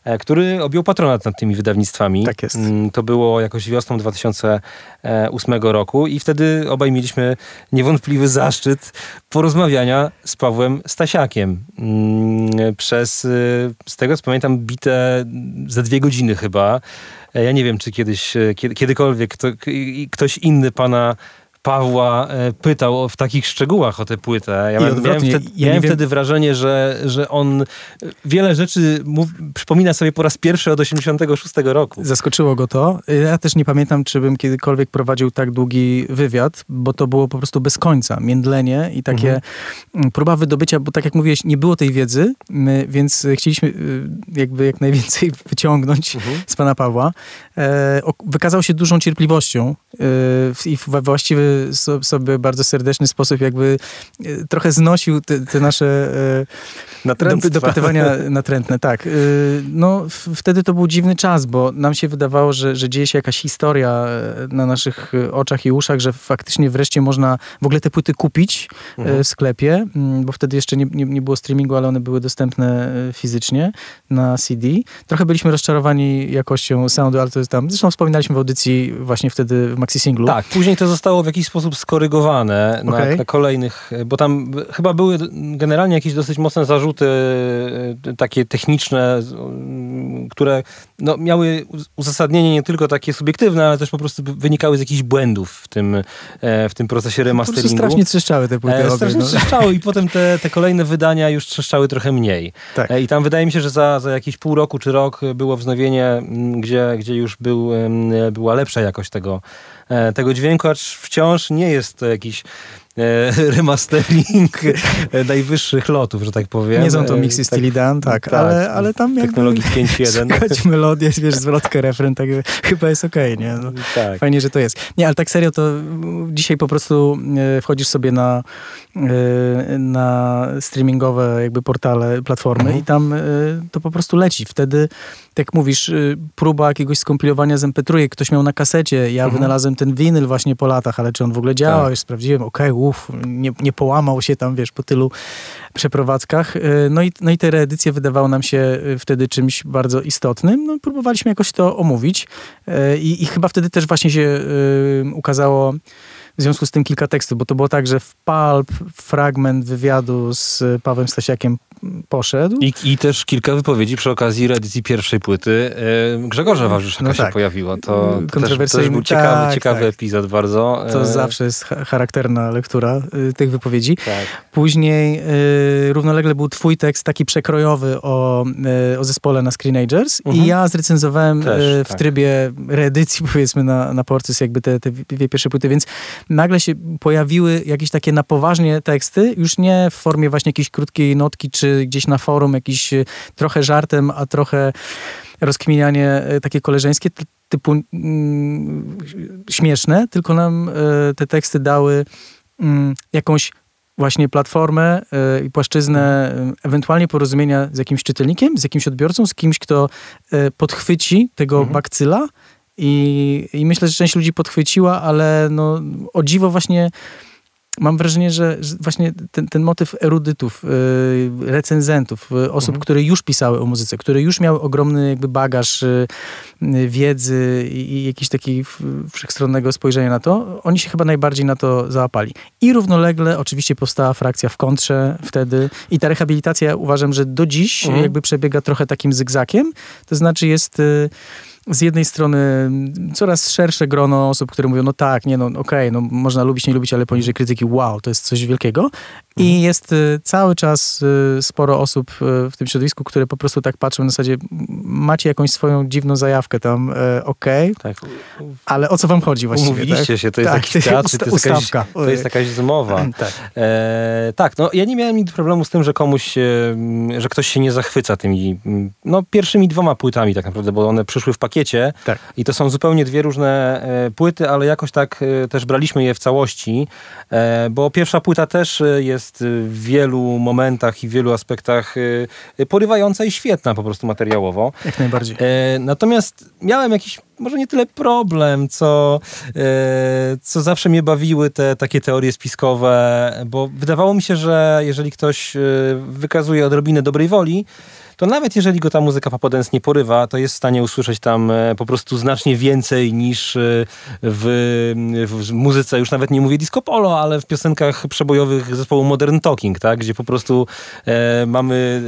E, który objął patronat nad tymi wydawnictwami. Tak jest. Mm, to było jakoś wiosną 2008 roku i wtedy obaj mieliśmy niewątpliwy zaszczyt porozmawiania z Pawłem Stasiakiem. Mm, przez, y, z tego co pamiętam, bite za dwie godziny chyba. E, ja nie wiem, czy kiedyś, e, kiedykolwiek kto, ktoś inny pana Pawła e, pytał w takich szczegółach o tę płytę. Ja miałem, miałem, wtedy, ja miałem wtedy, wrażenie, że, że on wiele rzeczy mów, przypomina sobie po raz pierwszy od 86 roku. Zaskoczyło go to. Ja też nie pamiętam, czy bym kiedykolwiek prowadził tak długi wywiad, bo to było po prostu bez końca. Międlenie i takie mhm. Mm, próba wydobycia, bo tak jak mówiłeś, nie było tej wiedzy, więc chcieliśmy y, jakby jak najwięcej [LAUGHS] wyciągnąć mhm. z pana Pawła. E, wykazał się dużą cierpliwością e, i właściwy sobie bardzo serdeczny sposób jakby e, trochę znosił te, te nasze Natręctwa. dopytywania [LAUGHS] natrętne. Tak. No wtedy to był dziwny czas, bo nam się wydawało, że, że dzieje się jakaś historia na naszych oczach i uszach, że faktycznie wreszcie można w ogóle te płyty kupić mhm. w sklepie, bo wtedy jeszcze nie, nie, nie było streamingu, ale one były dostępne fizycznie na CD. Trochę byliśmy rozczarowani jakością soundu, ale to jest tam, zresztą wspominaliśmy w audycji właśnie wtedy w Maxi Singlu. Tak, później to zostało w jakiś sposób skorygowane okay. na, na, kolejnych, bo tam chyba były generalnie jakieś dosyć mocne zarzuty e, takie techniczne, które no, miały uzasadnienie nie tylko takie subiektywne, ale też po prostu wynikały z jakichś błędów w tym, e, w tym procesie remasteringu. Po strasznie trzeszczały te płyty. E, strasznie no. trzeszczały i [LAUGHS] potem te, te kolejne wydania już trzeszczały trochę mniej. Tak. I tam wydaje mi się, że za, za jakieś pół roku czy rok było wznowienie, gdzie, gdzie już był, była lepsza jakość tego, tego dźwięku, acz wciąż nie jest to jakiś e, [LAUGHS] remastering najwyższych lotów, że tak powiem. Nie są to miksy tak, styli Dan, tak, tak, ale, ale tam jakby... Technologii 5.1. Słuchać melodię, wiesz, zwrotkę, refren, tak chyba jest okej, okay, nie? No, tak. Fajnie, że to jest. Nie, ale tak serio, to dzisiaj po prostu e, wchodzisz sobie na, na streamingowe jakby portale, platformy mhm. i tam to po prostu leci. Wtedy tak mówisz, y, próba jakiegoś skompilowania z MP3, ktoś miał na kasecie, ja mhm. wynalazłem ten winyl właśnie po latach, ale czy on w ogóle działa, tak. już sprawdziłem, okej, okay, uff, nie, nie połamał się tam, wiesz, po tylu przeprowadzkach. Y, no i, no i te reedycje wydawały nam się y, wtedy czymś bardzo istotnym. No, próbowaliśmy jakoś to omówić i, i chyba wtedy też właśnie się ukazało w związku z tym kilka tekstów, bo to było tak, że w Pulp fragment wywiadu z Pawłem Stasiakiem poszedł. I, I też kilka wypowiedzi przy okazji reedycji pierwszej płyty e, Grzegorza Wawrzyszyka no tak. się pojawiło. To, to też, też był ciekawy, tak, ciekawy tak. epizod bardzo. To e, zawsze jest charakterna lektura y, tych wypowiedzi. Tak. Później y, równolegle był twój tekst taki przekrojowy o, y, o zespole na Screenagers mhm. i ja zrecenzowałem też, w tak. trybie reedycji [LAUGHS] powiedzmy na, na Porcys jakby te, te dwie pierwsze płyty, więc nagle się pojawiły jakieś takie na poważnie teksty, już nie w formie właśnie jakiejś krótkiej notki, czy gdzieś na forum jakiś e, trochę żartem, a trochę rozkminianie e, takie koleżeńskie, typu mm, śmieszne, tylko nam e, te teksty dały mm, jakąś właśnie platformę y, i płaszczyznę y, ewentualnie porozumienia z jakimś czytelnikiem, z jakimś odbiorcą, z kimś, kto y, podchwyci tego mhm. bakcyla i, i myślę, że część ludzi podchwyciła, ale no, o dziwo właśnie mam wrażenie, że, właśnie ten, ten motyw erudytów, yy, recenzentów, yy, osób, mhm. które już pisały o muzyce, które już miały ogromny jakby bagaż yy, wiedzy i, i jakiś taki wszechstronnego spojrzenia na to, oni się chyba najbardziej na to załapali. I równolegle oczywiście powstała frakcja w kontrze wtedy i ta rehabilitacja uważam, że do dziś mhm. jakby przebiega trochę takim zygzakiem, to znaczy jest y, z jednej strony coraz szersze grono osób, które mówią, no tak, nie no, okej, okay, no można lubić, nie lubić, ale poniżej krytyki, wow, to jest coś wielkiego. I mhm. jest y, cały czas y, sporo osób y, w tym środowisku, które po prostu tak patrzą na zasadzie, macie jakąś swoją dziwną zajawkę tam, okej, okay, tak. ale o co wam chodzi właściwie? Umówiliście tak? się, to jest tak, jakiś teatr, to, jest jakaś, to jest jakaś zmowa. [CLEARS THROAT] tak. E, tak, no ja nie miałem nigdy problemu z tym, że komuś, że ktoś się nie zachwyca tymi, no pierwszymi dwoma płytami tak naprawdę, bo one przyszły w pakiecie tak. i to są zupełnie dwie różne e, płyty, ale jakoś tak e, też braliśmy je w całości, bo pierwsza płyta też jest w wielu momentach i w wielu aspektach porywająca i świetna po prostu materiałowo. Jak najbardziej. E, natomiast miałem jakiś, może nie tyle problem, co, e, co zawsze mnie bawiły te takie teorie spiskowe, bo wydawało mi się, że jeżeli ktoś wykazuje odrobinę dobrej woli, to nawet jeżeli go ta muzyka papadens nie porywa, to jest w stanie usłyszeć tam e, po prostu znacznie więcej niż e, w, w muzyce, już nawet nie mówię disco polo, ale w piosenkach przebojowych zespołu Modern Talking, tak? gdzie po prostu e, mamy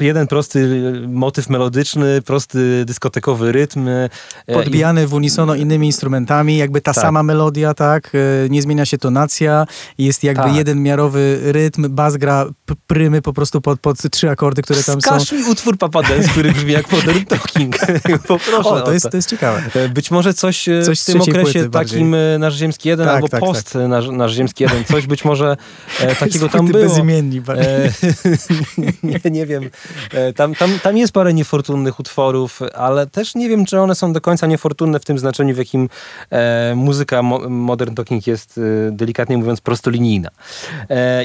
jeden prosty motyw melodyczny, prosty dyskotekowy rytm. E, Podbijany w unisono innymi instrumentami, jakby ta tak. sama melodia, tak? Nie zmienia się tonacja, jest jakby tak. jeden miarowy rytm, bas gra prymy po prostu pod, pod trzy akordy, które tam są mi utwór Papadens, który brzmi jak Modern [LAUGHS] Talking. Poproszę o, to, jest, to jest ciekawe. E, być może coś, e, coś w tym okresie takim e, Nasz Ziemski 1 tak, albo tak, post tak. Nasz, nasz Ziemski 1, coś być może e, takiego tam było. bezimienni. E, [LAUGHS] nie, nie wiem. E, tam, tam, tam jest parę niefortunnych utworów, ale też nie wiem, czy one są do końca niefortunne w tym znaczeniu, w jakim muzyka mo Modern Talking jest, delikatnie mówiąc, prostolinijna.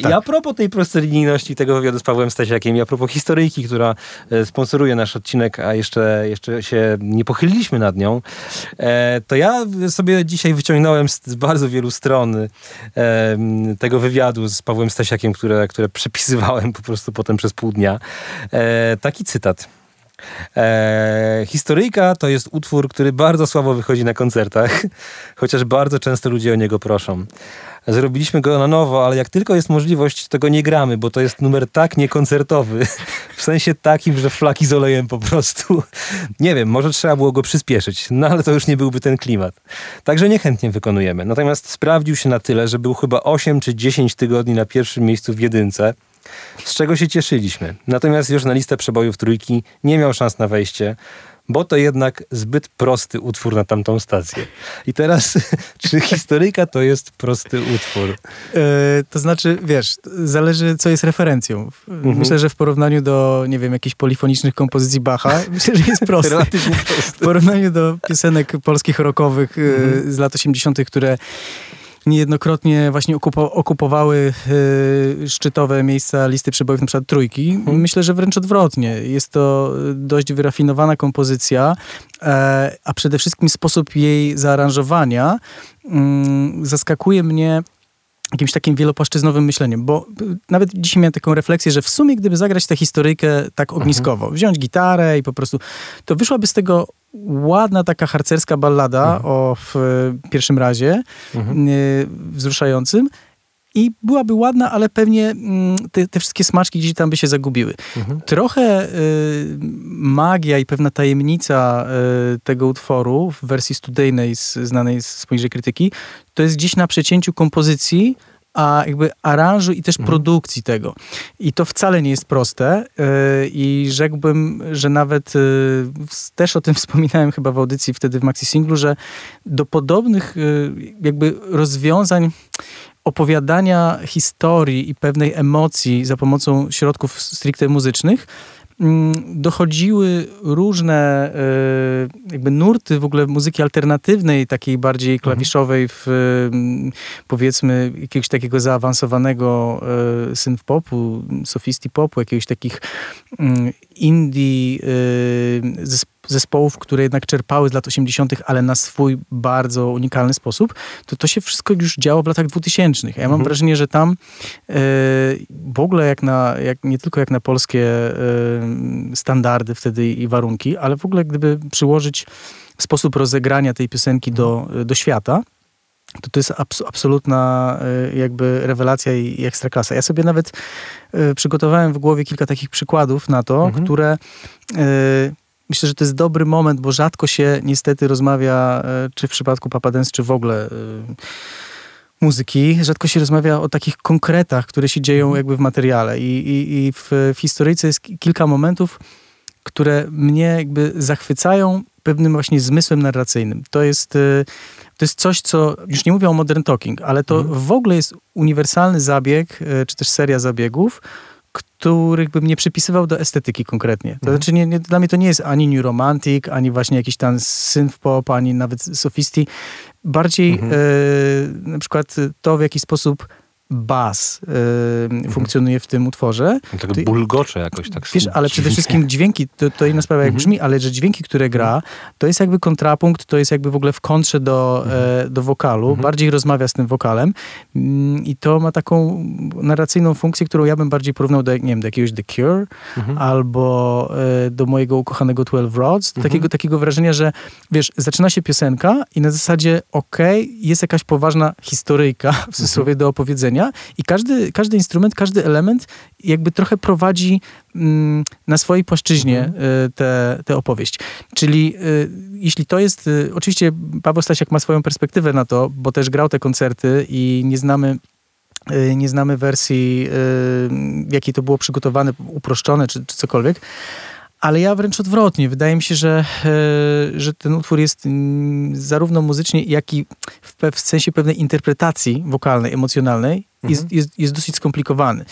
Tak. I a propos tej prostolinijności tego wywiadu z Pawłem Stasiakiem i a propos historyjki, która E, sponsoruje nasz odcinek, a jeszcze, jeszcze się nie pochyliliśmy nad nią, e, to ja sobie dzisiaj wyciągnąłem z bardzo wielu stron e, tego wywiadu z Pawłem Stasiakiem, które, które przepisywałem po prostu potem przez pół dnia. Taki cytat. E, historyjka to jest utwór, który bardzo słabo wychodzi na koncertach, [LAUGHS] chociaż bardzo często ludzie o niego proszą zrobiliśmy go na nowo, ale jak tylko jest możliwość, to go nie gramy, bo to jest numer tak niekoncertowy. [LAUGHS] W sensie takim, że flaki z olejem po prostu. [LAUGHS] Nie wiem, może trzeba było go przyspieszyć, no ale to już nie byłby ten klimat. Także niechętnie wykonujemy. Natomiast sprawdził się na tyle, że był chyba 8 czy 10 tygodni na pierwszym miejscu w jedynce z czego się cieszyliśmy. Natomiast już na listę przebojów trójki nie miał szans na wejście bo to jednak zbyt prosty utwór na tamtą stację. I teraz, [LAUGHS] czy historyjka to jest prosty utwór? E, to znaczy, wiesz, zależy co jest referencją. Mhm. Myślę, że w porównaniu do, nie wiem, jakichś polifonicznych kompozycji Bacha, [LAUGHS] myślę, że jest prosty. Relatywnie prosty. W porównaniu do piosenek polskich rockowych e, mhm. z lat 80., które niejednokrotnie właśnie okupowały y, szczytowe miejsca listy przebojów, na przykład trójki. Mhm. Myślę, że wręcz odwrotnie. Jest to dość wyrafinowana kompozycja, e, a przede wszystkim sposób jej zaaranżowania mm, zaskakuje mnie jakimś takim wielopłaszczyznowym myśleniem, bo nawet dzisiaj miałem taką refleksję, że w sumie gdyby zagrać tę historyjkę tak mhm. ogniskowo, wziąć gitarę i po prostu, to wyszłaby z tego ładna taka harcerska ballada mhm. o w pierwszym razie, mhm. wzruszającym i byłaby ładna, ale pewnie mm, te, te wszystkie smaczki gdzieś tam by się zagubiły. Mhm. Trochę y, magia i pewna tajemnica y, tego utworu w wersji studyjnej znanej z poniżej krytyki, to jest gdzieś na przecięciu kompozycji a jakby aranżu i też mhm. produkcji tego. I to wcale nie jest proste yy, i rzekłbym, że nawet yy, też o tym [LAUGHS] wspominałem chyba w audycji wtedy w Maxi Singlu, że do podobnych yy, jakby rozwiązań opowiadania historii i pewnej emocji za pomocą środków stricte muzycznych Mm, dochodziły różne e, jakby nurty w ogóle muzyki alternatywnej, takiej bardziej mhm. klawiszowej w mm, powiedzmy jakiegoś takiego zaawansowanego e, synth popu, sophisti popu, jakiegoś takich mm, indie e, zespołów, które jednak czerpały z lat 80., ale na swój bardzo unikalny sposób, to to się wszystko już działo w latach 2000. Ja mam mhm. wrażenie, że tam w ogóle jak na, jak, nie tylko jak na polskie standardy wtedy i warunki, ale w ogóle gdyby przyłożyć sposób rozegrania tej piosenki do, do świata, to to jest abs absolutna e, jakby rewelacja i, i ekstraklasa. Ja sobie nawet y, przygotowałem w głowie kilka takich przykładów na to, mhm. które y, myślę, że to jest dobry moment, bo rzadko się niestety rozmawia, y, czy w przypadku Papa Dance, czy w ogóle muzyki, rzadko się rozmawia o takich konkretach, które się dzieją mhm. jakby w materiale. I, i, i w, w historyjce jest kilka momentów, które mnie jakby zachwycają pewnym właśnie zmysłem narracyjnym. To jest, y, to jest coś, co, już nie mówię o modern talking, ale to mhm. w ogóle jest uniwersalny zabieg, czy też seria zabiegów, których bym nie przypisywał do estetyki konkretnie. To mhm. znaczy, nie, nie, dla mnie to nie jest ani new romantic, ani właśnie jakiś tam synth pop, ani nawet sophisti. Bardziej mhm. e, na przykład to, w jaki sposób bas y, funkcjonuje w tym utworze. No tak bulgocze jakoś tak. Wiesz, ale przede wszystkim dźwięki, to, to inna sprawa jak mhm. brzmi, ale że dźwięki, które gra, to jest jakby kontrapunkt, to jest jakby w ogóle w kontrze do, mhm. e, do wokalu, mhm. bardziej rozmawia z tym wokalem mm, i to ma taką narracyjną funkcję, którą ja bym bardziej porównał do, nie wiem, do jakiegoś The Cure albo e, do mojego ukochanego 12 Rods, takiego, takiego wrażenia, że wiesz, zaczyna się piosenka i na zasadzie okej, okay, jest jakaś poważna historyjka w cudzysłowie do opowiedzenia i każdy, każdy instrument, każdy element jakby trochę prowadzi mm, na swojej płaszczyźnie mhm. y, tę te, opowieść. Czyli y, jeśli to jest, y, oczywiście Paweł Stasiak ma swoją perspektywę na to, bo też grał te koncerty i nie znamy y, nie znamy wersji, y, w jakiej to było przygotowane, uproszczone czy, czy cokolwiek, ale ja wręcz odwrotnie. Wydaje mi się, że, e, że ten utwór jest mm, zarówno muzycznie, jak i w, w sensie pewnej interpretacji wokalnej, emocjonalnej jest, mhm. jest, jest dosyć skomplikowany.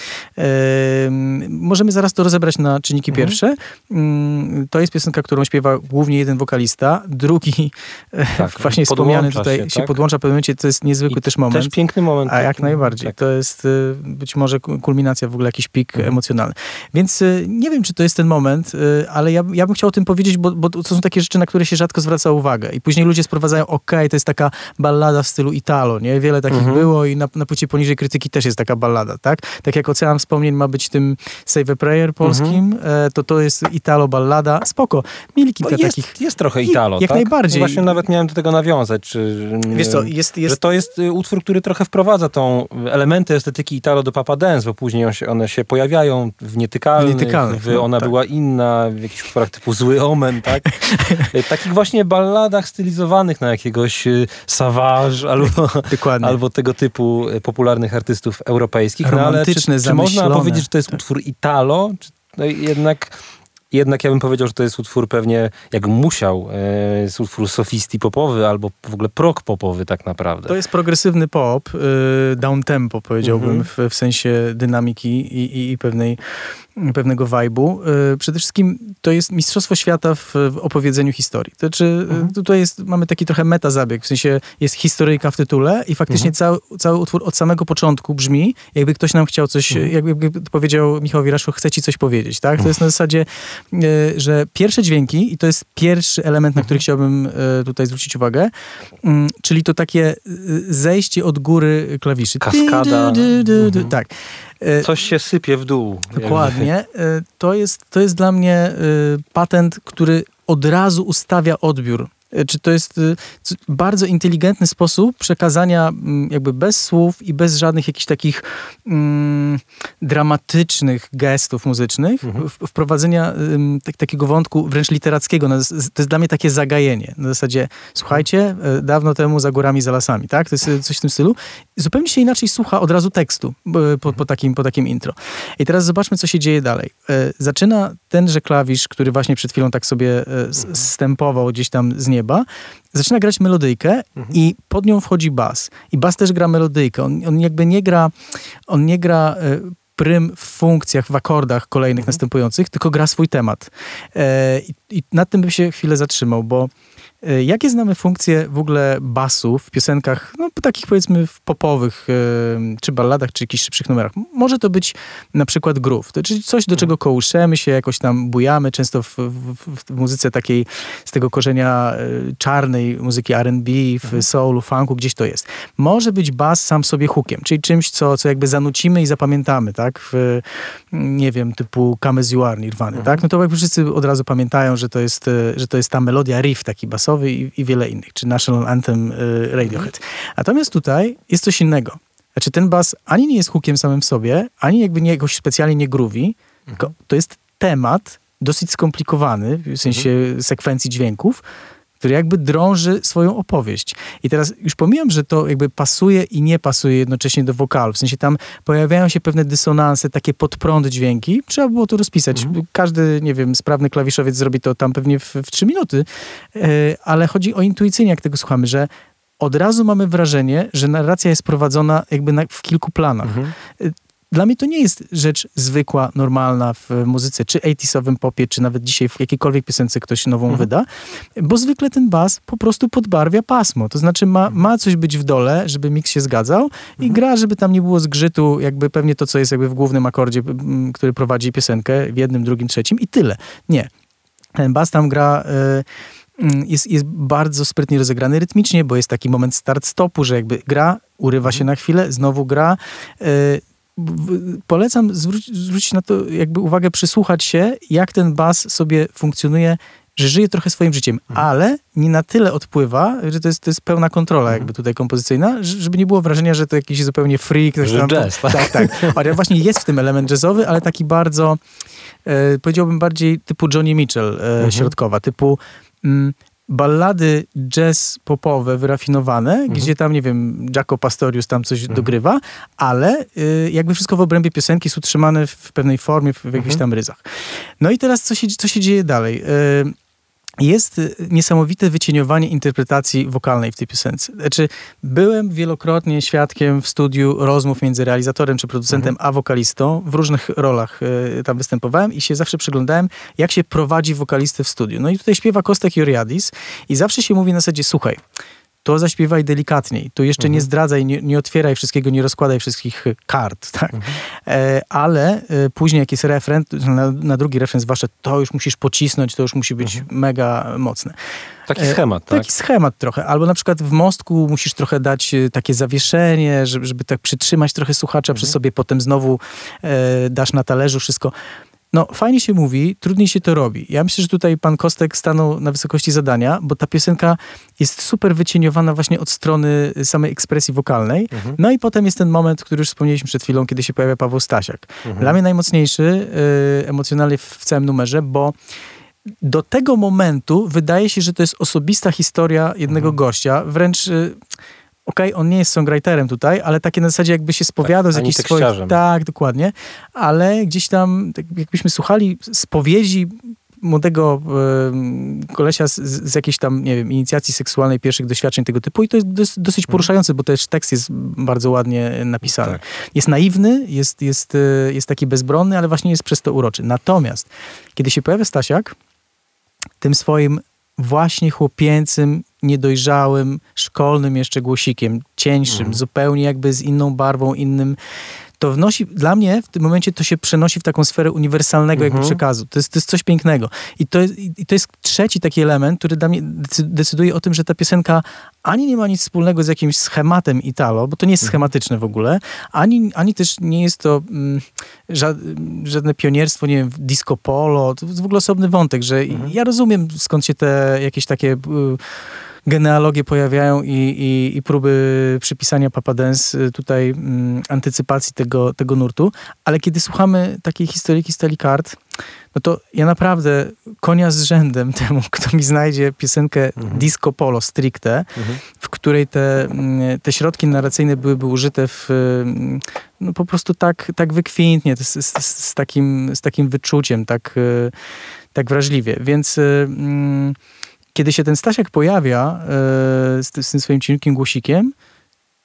Możemy zaraz to rozebrać na czynniki mhm. pierwsze. Mm, to jest piosenka, którą śpiewa głównie jeden wokalista, drugi e, tak, [LAUGHS] właśnie wspomniany tutaj się, tak? się podłącza w pewnym momencie, to jest niezwykły I też moment. Też piękny moment. A jak najbardziej. Tak. To jest e, być może kulminacja w ogóle, jakiś pik mhm. emocjonalny. Więc e, nie wiem, czy to jest ten moment, ale ja, ja bym chciał o tym powiedzieć, bo, bo to są takie rzeczy, na które się rzadko zwraca uwagę. I później ludzie sprowadzają, ok, to jest taka ballada w stylu Italo, nie? Wiele takich mhm. było i na, na płycie poniżej krytyki też jest taka ballada, tak? Tak jak Ocean Wspomnień ma być tym Save a Prayer polskim, mhm. to to jest Italo ballada. Spoko. Mieli kilka jest, takich... Jest trochę Italo, Jak tak? najbardziej. Właśnie nawet miałem do tego nawiązać. Czy, Wiesz co, jest, jest... Że to jest y, utwór, który trochę wprowadza tą elementy estetyki Italo do Papa Dance, bo później on się, one się pojawiają w Nietykalnych, Nietykalnych w, no, ona tak. była inna, w jakichś utworach typu Zły Omen, tak? [LAUGHS] Y, takich właśnie balladach stylizowanych na jakiegoś y, Savage albo, albo tego typu popularnych artystów europejskich. No, ale czy, czy można powiedzieć, że to jest tak. utwór Italo? Czy no jednak jednak ja bym powiedział, że to jest utwór pewnie, jak musiał, e, jest utwór sofisti popowy albo w ogóle prog popowy tak naprawdę. To jest progresywny pop, y, down tempo powiedziałbym, mm -hmm. w, w, sensie dynamiki i, i, i pewnej pewnego wajbu. Y, przede wszystkim to jest Mistrzostwo Świata w, opowiedzeniu historii. To znaczy, mhm. tutaj jest, mamy taki trochę meta zabieg, w sensie jest historyjka w tytule i faktycznie mhm. cały, cały utwór od samego początku brzmi, jakby ktoś nam chciał coś, mhm. jakby, powiedział Michał Wiraszu, chce ci coś powiedzieć, tak? To jest na zasadzie, y, że pierwsze dźwięki, i to jest pierwszy element, na który chciałbym y, tutaj zwrócić uwagę, mm, czyli to takie zejście od góry klawiszy. Kaskada. Tak. E, Coś się sypie w dół. Dokładnie. E, [LAUGHS] to jest, to jest dla mnie e, patent, który od razu ustawia odbiór czy to jest y, bardzo inteligentny sposób przekazania jakby bez słów i bez żadnych jakichś takich mm, dramatycznych gestów muzycznych, mhm. wprowadzenia tak, takiego wątku wręcz literackiego. No, to jest dla mnie takie zagajenie. Na zasadzie, słuchajcie, e, dawno temu za górami, za lasami, tak? To jest e, coś w tym stylu. Zupełnie się inaczej słucha od razu tekstu po, po, takim, po takim intro. I teraz zobaczmy, co się dzieje dalej. Zaczyna tenże klawisz, który właśnie przed chwilą tak sobie stępował gdzieś tam z nieba, zaczyna grać melodyjkę mhm. i pod nią wchodzi bas. I bas też gra melodyjkę. On, on jakby nie gra, on nie gra e, prym w funkcjach, w akordach kolejnych mhm. następujących, tylko gra swój temat. E, i, I nad tym bym się chwilę zatrzymał, bo jakie znamy funkcje w ogóle basu w piosenkach, no takich powiedzmy popowych, e, czy balladach, czy jakichś szybszych numerach? Może to być na przykład groove, to czyli coś, do czego kołuszemy się, jakoś tam bujamy, często w, w, w muzyce takiej z tego korzenia e, czarnej muzyki R&B, w mhm. soulu, funku, gdzieś to jest. Może być bas sam sobie hookiem, czyli czymś, co, co jakby zanucimy i zapamiętamy, tak? W, nie wiem, typu Come As You Are Nirvany, mhm. tak? No to jakby wszyscy od razu pamiętają, że to jest, że to jest ta melodia, riff taki basowy, i, i wiele innych, czy National Anthem y, Radiohead. Natomiast tutaj jest coś innego. Znaczy ten bas ani nie jest hookiem samym w sobie, ani jakby nie jakoś specjalnie nie gruwi, mhm. to jest temat dosyć skomplikowany, w sensie mhm. sekwencji dźwięków, który jakby drąży swoją opowieść. I teraz już pomijam, że to jakby pasuje i nie pasuje jednocześnie do wokalu. W sensie tam pojawiają się pewne dysonanse, takie podprąd dźwięki. Trzeba było to rozpisać. Mhm. Każdy, nie wiem, sprawny klawiszowiec zrobi to tam pewnie w, w trzy minuty, e, ale chodzi o intuicyjnie, jak tego słuchamy, że od razu mamy wrażenie, że narracja jest prowadzona jakby na, w kilku planach. Mhm. Dla mnie to nie jest rzecz zwykła, normalna w muzyce, czy 80 popie, czy nawet dzisiaj w jakiejkolwiek piosence ktoś nową mhm. wyda, bo zwykle ten bas po prostu podbarwia pasmo. To znaczy ma, ma coś być w dole, żeby miks się zgadzał i mhm. gra, żeby tam nie było zgrzytu, jakby pewnie to, co jest jakby w głównym akordzie, który prowadzi piosenkę w jednym, drugim, trzecim i tyle. Nie. Ten bas tam gra... Yy, jest, jest bardzo sprytnie rozegrany rytmicznie, bo jest taki moment start-stopu, że jakby gra, urywa się mhm. na chwilę, znowu gra. Polecam zwrócić, zwrócić na to jakby uwagę, przysłuchać się, jak ten bas sobie funkcjonuje, że żyje trochę swoim życiem, mhm. ale nie na tyle odpływa, że to jest, to jest pełna kontrola mhm. jakby tutaj kompozycyjna, żeby nie było wrażenia, że to jakiś zupełnie freak. Że tam, jazz, tak? Tak, tak. [LAUGHS] Ale właśnie jest w tym element jazzowy, ale taki bardzo, e, powiedziałbym bardziej typu Johnny Mitchell e, mhm. środkowa, typu mm, ballady jazz popowe, wyrafinowane, mhm. gdzie tam, nie wiem, Jaco Pastorius tam coś mhm. dogrywa, ale y, jakby wszystko w obrębie piosenki jest utrzymane w pewnej formie, w, w jakichś mhm. tam ryzach. No i teraz co się, co się dzieje dalej? Y, jest niesamowite wycieniowanie interpretacji wokalnej w tej piosence. Znaczy, byłem wielokrotnie świadkiem w studiu rozmów między realizatorem czy producentem mhm. a wokalistą. W różnych rolach y, tam występowałem i się zawsze przyglądałem, jak się prowadzi wokalistę w studiu. No i tutaj śpiewa Kostek Joriadis i zawsze się mówi na zasadzie, słuchaj, to zaśpiewaj delikatniej. Tu jeszcze mhm. nie zdradzaj, nie, nie, otwieraj wszystkiego, nie rozkładaj wszystkich kart, [LAUGHS] tak? Mhm. E, ale e, później jak jest refren, na, na, drugi refren zwłaszcza, to już musisz pocisnąć, to już musi być mhm. mega mocne. Taki e, schemat, tak? Taki schemat trochę. Albo na przykład w mostku musisz trochę dać e, takie zawieszenie, żeby, żeby tak przytrzymać trochę słuchacza przy mhm. sobie, potem znowu e, dasz na talerzu wszystko. No, fajnie się mówi, trudniej się to robi. Ja myślę, że tutaj pan Kostek stanął na wysokości zadania, bo ta piosenka jest super wycieniowana właśnie od strony samej ekspresji wokalnej. Mhm. No i potem jest ten moment, który już wspomnieliśmy przed chwilą, kiedy się pojawia Paweł Stasiak. Mhm. Dla mnie najmocniejszy y, emocjonalnie w, w całym numerze, bo do tego momentu wydaje się, że to jest osobista historia jednego mhm. gościa, wręcz y, okej, okay, on nie jest songwriterem tutaj, ale takie na zasadzie jakby się spowiadał tak, z jakichś swoich... Tak, dokładnie. Ale gdzieś tam, tak jakbyśmy słuchali spowiedzi młodego y, kolesia z, z, jakiejś tam, nie wiem, inicjacji seksualnej, pierwszych doświadczeń tego typu i to jest dosyć, dosyć mhm. poruszające, bo też tekst jest bardzo ładnie napisany. Tak. Jest naiwny, jest, jest, y, jest taki bezbronny, ale właśnie jest przez to uroczy. Natomiast, kiedy się pojawia Stasiak, tym swoim właśnie chłopięcym, niedojrzałym, szkolnym jeszcze głosikiem, cieńszym, mhm. zupełnie jakby z inną barwą, innym to wnosi, dla mnie w tym momencie to się przenosi w taką sferę uniwersalnego jakby Mhm. przekazu. To jest, to jest coś pięknego. I to, jest, I to jest trzeci taki element, który dla mnie decy- decyduje o tym, że ta piosenka ani nie ma nic wspólnego z jakimś schematem Italo, bo to nie jest schematyczne w ogóle, ani, ani też nie jest to mm, ża- żadne pionierstwo, nie wiem, disco polo, to jest w ogóle osobny wątek, że ja rozumiem skąd się te jakieś takie y, genealogie pojawiają i, i, i próby przypisania Papa Dance y, tutaj mm, antycypacji tego, tego nurtu, ale kiedy słuchamy takiej historyki Stali Kart, no to ja naprawdę konia z rzędem [LAUGHS] temu, kto mi znajdzie piosenkę disco polo stricte, w której te, mm, te środki narracyjne byłyby użyte w, no po prostu tak, tak wykwintnie, z, z, z, takim, z takim wyczuciem, tak, y, tak wrażliwie. Więc y, mm, kiedy się ten Stasiak pojawia y, z, z tym swoim cienkim głosikiem,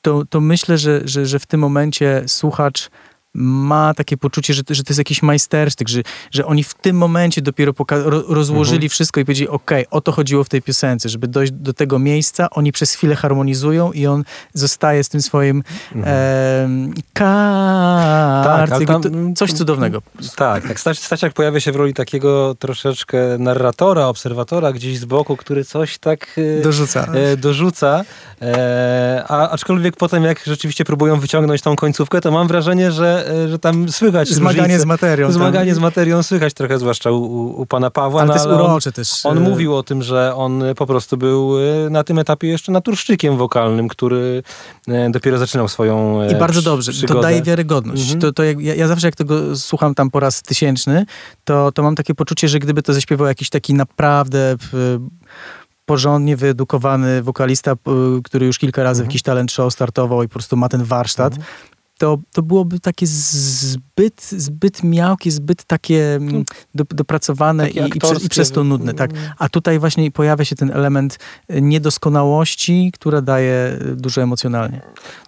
to, to myślę, że, że, że w tym momencie słuchacz ma takie poczucie, że, to- że to jest jakiś majstersztyk, że, że oni w tym momencie dopiero poka- ro, rozłożyli wszystko i powiedzieli, okej, o to chodziło w tej piosence, żeby dojść do tego miejsca, oni przez chwilę harmonizują i on zostaje z tym swoim em, kart, Tak, tam- coś cudownego. Tak, tak. Stasiak pojawia się w roli takiego troszeczkę narratora, obserwatora gdzieś z boku, który coś tak e, Dorzuca. e, dorzuca. E, a, aczkolwiek potem, jak rzeczywiście próbują wyciągnąć tą końcówkę, to mam wrażenie, że, e, że tam słychać Zmaganie różnicę. z materią. tam. Zmaganie z materią słychać trochę, zwłaszcza u, u, pana Pawła. Ale no, to jest urocze też. On e, mówił o tym, że on po prostu był e, na tym etapie jeszcze naturszczykiem wokalnym, który dopiero zaczynał swoją I bardzo dobrze, to przygodę. daje wiarygodność. Mhm. To, to jak, ja, ja zawsze jak tego słucham tam po raz tysięczny, to, to mam takie poczucie, że gdyby to zaśpiewał jakiś taki naprawdę porządnie wyedukowany wokalista, który już kilka razy w jakiś talent show startował i po prostu ma ten warsztat, to, to byłoby takie zbyt, zbyt miałkie, zbyt takie mm, do, dopracowane Takie i, i, prze, i przez to nudne. Tak. A tutaj właśnie pojawia się ten element e, niedoskonałości, która daje e, dużo emocjonalnie.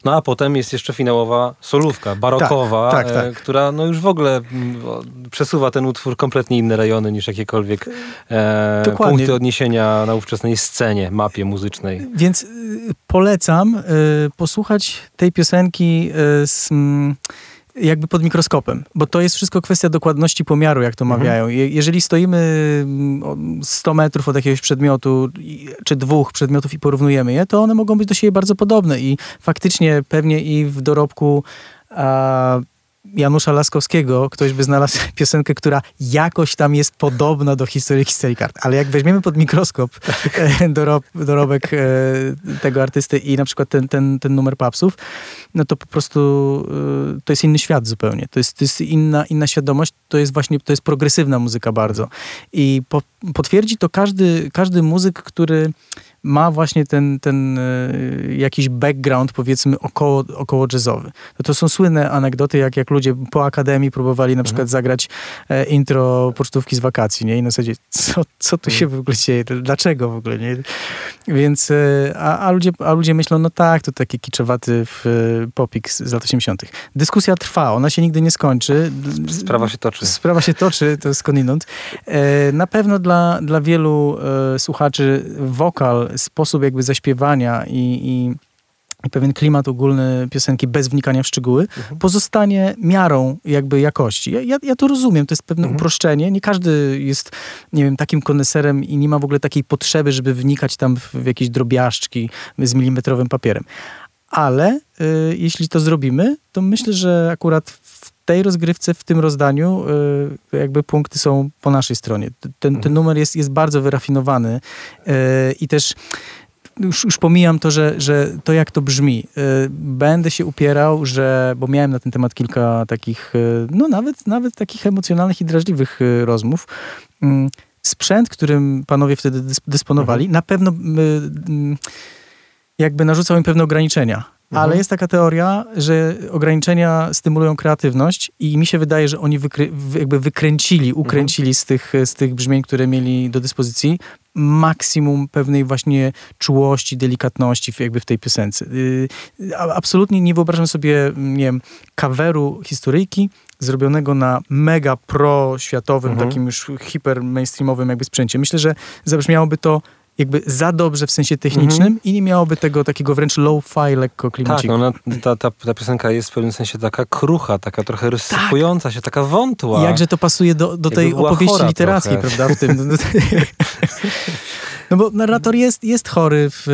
No a potem jest jeszcze finałowa solówka, barokowa, Tak, tak, e, tak. która no już w ogóle mm, o, przesuwa ten utwór kompletnie inne rejony niż jakiekolwiek e, Dokładnie. punkty odniesienia na ówczesnej scenie, mapie muzycznej. Więc y, polecam y, posłuchać tej piosenki y, z, mm, jakby pod mikroskopem, bo to jest wszystko kwestia dokładności pomiaru, jak to mawiają. Je, jeżeli stoimy mm, o 100 metrów od jakiegoś przedmiotu, czy dwóch przedmiotów i porównujemy je, to one mogą być do siebie bardzo podobne i faktycznie pewnie i w dorobku a, Janusza Laskowskiego ktoś by znalazł [LAUGHS] piosenkę, która jakoś tam jest podobna do historii historii kart. Ale jak weźmiemy pod mikroskop e, dorob, dorobek e, tego artysty i na przykład ten, ten, ten numer papsów, no to po prostu e, to jest inny świat zupełnie. To jest, to jest inna, inna świadomość. To jest właśnie, to jest progresywna muzyka bardzo. I po, potwierdzi to każdy, każdy muzyk, który ma właśnie ten, ten e, jakiś background, powiedzmy, około, około jazzowy. No to są słynne anegdoty, jak, jak ludzie po akademii próbowali na przykład zagrać e, intro pocztówki z wakacji, nie? I na zasadzie, co, co tu się w ogóle dzieje? Dlaczego w ogóle, nie? Więc, e, a, a, ludzie, a ludzie myślą, no tak, to taki kiczowaty w, popik z, z lat 80. Dyskusja trwa, ona się nigdy nie skończy. Sprawa się toczy. Sprawa się toczy, to skądinąd. E, na pewno dla, dla wielu e, słuchaczy wokal, sposób jakby zaśpiewania i, i, i pewien klimat ogólny piosenki bez wnikania w szczegóły pozostanie miarą jakby jakości. Ja, ja, ja to rozumiem, to jest pewne uproszczenie. Nie każdy jest, nie wiem, takim koneserem i nie ma w ogóle takiej potrzeby, żeby wnikać tam w, w jakieś drobiażdżki z milimetrowym papierem. Ale y, jeśli to zrobimy, to myślę, że akurat w tej rozgrywce, w tym rozdaniu, y, jakby punkty są po naszej stronie. Ten, ten numer jest, jest bardzo wyrafinowany y, i też już, już pomijam to, że, że to jak to brzmi. Y, Będę się upierał, że, bo miałem na ten temat kilka takich, no nawet, nawet takich emocjonalnych i drażliwych rozmów. Sprzęt, którym panowie wtedy dys- dysponowali, na pewno jakby narzucał im pewne ograniczenia. Ale jest taka teoria, że ograniczenia stymulują kreatywność i mi się wydaje, że oni wykry, wy- jakby wykręcili, ukręcili z, tych, z tych brzmień, które mieli do dyspozycji, maksimum pewnej właśnie czułości, delikatności jakby w tej piosence. A- absolutnie nie wyobrażam sobie, nie wiem, kaweru historyjki zrobionego na mega pro światowym, Mhm. takim już hiper mainstreamowym jakby sprzęcie. Myślę, że zabrzmiałoby to jakby za dobrze w sensie technicznym mhm. i nie miałoby tego takiego wręcz low-fi lekko klimaciku. Tak, no, ta, ta, ta piosenka jest w pewnym sensie taka krucha, taka trochę rozsypująca tak. się, taka wątła. I jakże to pasuje do, do tej opowieści literackiej, trochę. prawda? W tym, [LAUGHS] No bo narrator jest, jest chory w,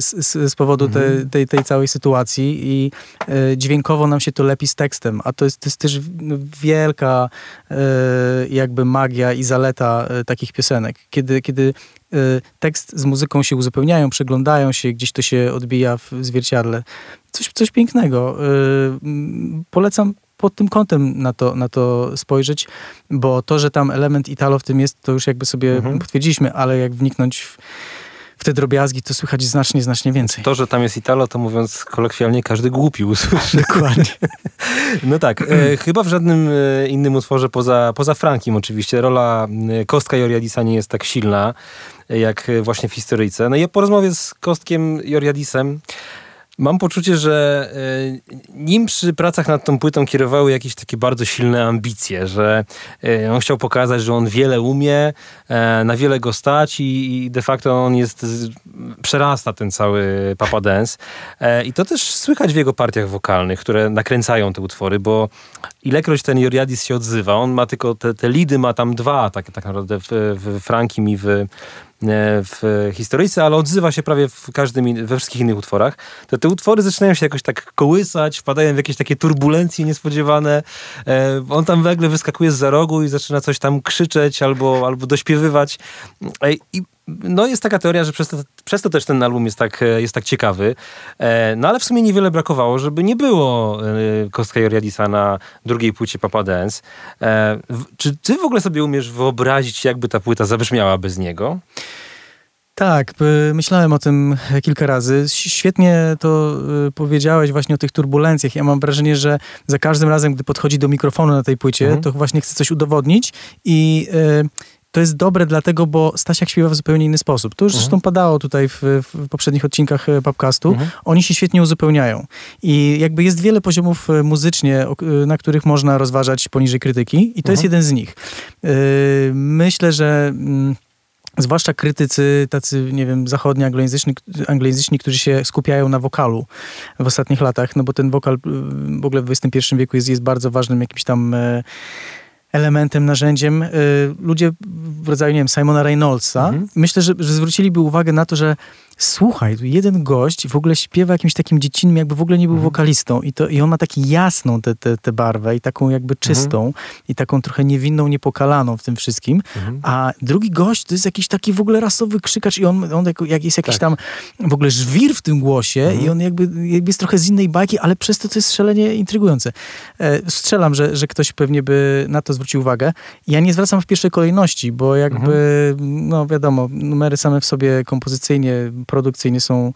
z, z, powodu te, mhm. tej, tej całej sytuacji i e, dźwiękowo nam się to lepi z tekstem, a to jest, to jest też wielka e, jakby magia i zaleta e, takich piosenek. Kiedy, kiedy tekst z muzyką się uzupełniają, przeglądają się, gdzieś to się odbija w zwierciadle. Coś, coś pięknego. Polecam pod tym kątem na to, na to spojrzeć, bo to, że tam element Italo w tym jest, to już jakby sobie mhm. potwierdziliśmy, ale jak wniknąć w, w te drobiazgi, to słychać znacznie, znacznie więcej. To, że tam jest Italo, to mówiąc kolokwialnie, każdy głupi usłyszy. Dokładnie. [LAUGHS] no tak, e, chyba w żadnym e, innym utworze poza, poza Frankiem oczywiście rola e, Kostka Joriadisa nie jest tak silna, e, jak właśnie w historyjce. No i po rozmowie z Kostkiem Joriadisem Mam poczucie, że e, nim przy pracach nad tą płytą kierowały jakieś takie bardzo silne ambicje, że e, on chciał pokazać, że on wiele umie, e, na wiele go stać i de facto on jest, przerasta ten cały Papa Dance. I to też słychać w jego partiach wokalnych, które nakręcają te utwory, bo ilekroć ten Joriadis się odzywa, on ma tylko te, te lidy, ma tam dwa tak, tak naprawdę w, w Frankim i w w historyjce, ale odzywa się prawie w każdym, we wszystkich innych utworach, to te utwory zaczynają się jakoś tak kołysać, wpadają w jakieś takie turbulencje niespodziewane. E, on tam nagle wyskakuje z za rogu i zaczyna coś tam krzyczeć albo, albo dośpiewywać. E, I no jest taka teoria, że przez to, przez to też ten album jest tak, jest tak ciekawy. No ale w sumie niewiele brakowało, żeby nie było Kostka Joriadisa na drugiej płycie Papa Dance. Czy ty w ogóle sobie umiesz wyobrazić, jakby ta płyta zabrzmiała bez niego? Tak, myślałem o tym kilka razy. Świetnie to powiedziałeś właśnie o tych turbulencjach. Ja mam wrażenie, że za każdym razem, gdy podchodzi do mikrofonu na tej płycie, mhm. to właśnie chce coś udowodnić i to jest dobre dlatego, bo Stasiak śpiewa w zupełnie inny sposób. To już mhm. zresztą padało tutaj w, w poprzednich odcinkach e, podcastu. Mhm. Oni się świetnie uzupełniają. I jakby jest wiele poziomów e, muzycznie, e, na których można rozważać poniżej krytyki i to mhm. jest jeden z nich. Myślę, że mm, zwłaszcza krytycy tacy, nie wiem, zachodni, anglojęzyczni, anglojęzyczni, którzy się skupiają na wokalu w ostatnich latach, no bo ten wokal w ogóle w XXI wieku jest, jest bardzo ważnym jakimś tam elementem, narzędziem. Ludzie w rodzaju, nie wiem, Simona Reynoldsa, mhm. myślę, że, że zwróciliby uwagę na to, że słuchaj, jeden gość w ogóle śpiewa jakimś takim dziecinnym, jakby w ogóle nie był mhm. wokalistą i, to, i on ma taki jasną tę te, te, barwę i taką jakby czystą mhm. i taką trochę niewinną, niepokalaną w tym wszystkim, mhm. a drugi gość to jest jakiś taki w ogóle rasowy krzykacz i on, on jak jest jakiś tak. tam w ogóle żwir w tym głosie i on jakby, jakby jest trochę z innej bajki, ale przez to to jest szalenie intrygujące. E, strzelam, że, że ktoś pewnie by na to zwrócił uwagę. Ja nie zwracam w pierwszej kolejności, bo jakby, no wiadomo, numery same w sobie kompozycyjnie produkcyjnie są,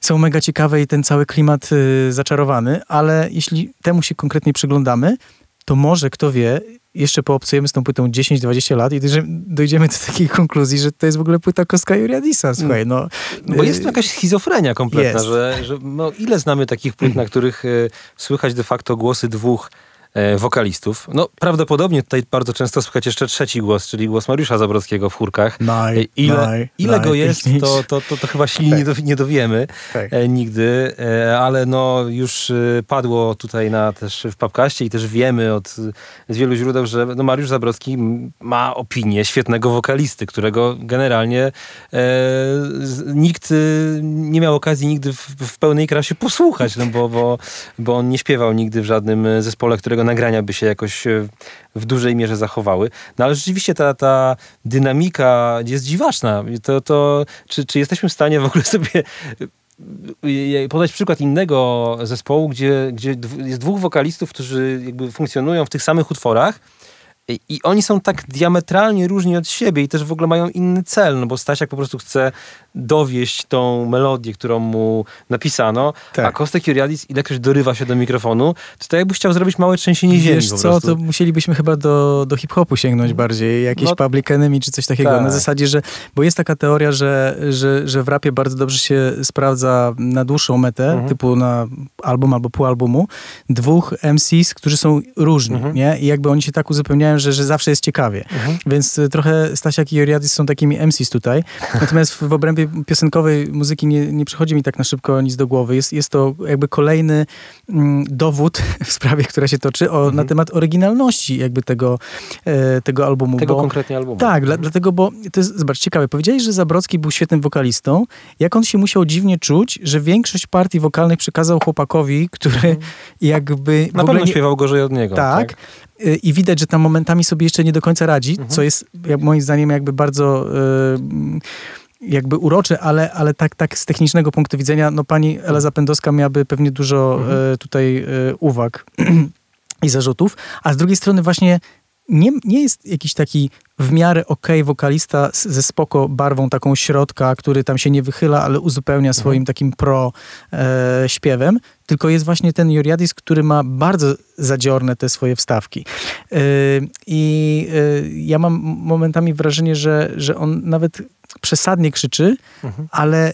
są mega ciekawe i ten cały klimat y, zaczarowany, ale jeśli temu się konkretnie przyglądamy, to może, kto wie, jeszcze poobcujemy z tą płytą 10-20 lat i dojdziemy do takiej konkluzji, że to jest w ogóle płyta Koska Juriadisa, słuchaj, no. Bo jest to jakaś schizofrenia kompletna, jest. że, że no, ile znamy takich płyt, na których y, słychać de facto głosy dwóch wokalistów. No, prawdopodobnie tutaj bardzo często słychać jeszcze trzeci głos, czyli głos Mariusza Zabrockiego w chórkach. Naj, e, ile naj, ile naj, go jest, to, to, to, to chyba ślini nie, nie dowiemy tak. E, nigdy, ale no już padło tutaj na też w podcaście i też wiemy od z wielu źródeł, że no Mariusz Zabrocki ma opinię świetnego wokalisty, którego generalnie e, nikt nie miał okazji nigdy w, w pełnej krasie posłuchać, no bo, bo, bo on nie śpiewał nigdy w żadnym zespole, którego nagrania by się jakoś e, w dużej mierze zachowały. No ale rzeczywiście ta, ta dynamika jest dziwaczna. To, to, czy, czy jesteśmy w stanie w ogóle sobie e, podać przykład innego zespołu, gdzie, gdzie jest dwóch wokalistów, którzy jakby funkcjonują w tych samych utworach, i oni są tak diametralnie różni od siebie i też w ogóle mają inny cel, no bo Stasiak po prostu chce dowieść tą melodię, którą mu napisano, tak. a Kostek Juriadis ilekroć dorywa się do mikrofonu, to tak jakby chciał zrobić małe trzęsienie ziemi Wiesz co, to musielibyśmy chyba do, do hip-hopu sięgnąć bardziej, jakieś no, Public Enemy czy coś takiego, tak. na zasadzie, że, bo jest taka teoria, że, że, że w rapie bardzo dobrze się sprawdza na dłuższą metę, mhm. typu na album albo pół albumu, dwóch MCs, którzy są różni, mhm. nie? I jakby oni się tak uzupełniają, że, że zawsze jest ciekawie. Mhm. Więc y, trochę Stasiak i Joriadis są takimi MCs tutaj. [LAUGHS] Natomiast w, obrębie piosenkowej muzyki nie, nie przychodzi mi tak na szybko nic do głowy. Jest, jest to jakby kolejny mm, dowód [LAUGHS] w sprawie, która się toczy o, mhm. na temat oryginalności jakby tego, e, tego albumu. Tego bo, konkretnie albumu. Tak, dla, dlatego, bo to jest, zobacz, ciekawe. Powiedziałeś, że Zabrocki był świetnym wokalistą. Jak on się musiał dziwnie czuć, że większość partii wokalnych przekazał chłopakowi, który mhm. jakby... Na pewno nie... śpiewał gorzej od niego. Tak. tak? Y, I widać, że tam momentami sobie jeszcze nie do końca radzi, mhm. co jest jak, moim zdaniem jakby bardzo... Yy, jakby urocze, ale, ale tak, tak z technicznego punktu widzenia, no pani Ela Zapędowska miałaby pewnie dużo mhm. y, tutaj y, uwag [CLEARS THROAT] i zarzutów, a z drugiej strony właśnie nie, nie jest jakiś taki w miarę okej okay wokalista ze spoko barwą taką środka, który tam się nie wychyla, ale uzupełnia mhm. swoim takim pro e, śpiewem, tylko jest właśnie ten Joriadis, który ma bardzo zadziorne te swoje wstawki. E, I e, ja mam momentami wrażenie, że, że on nawet przesadnie krzyczy, mhm. ale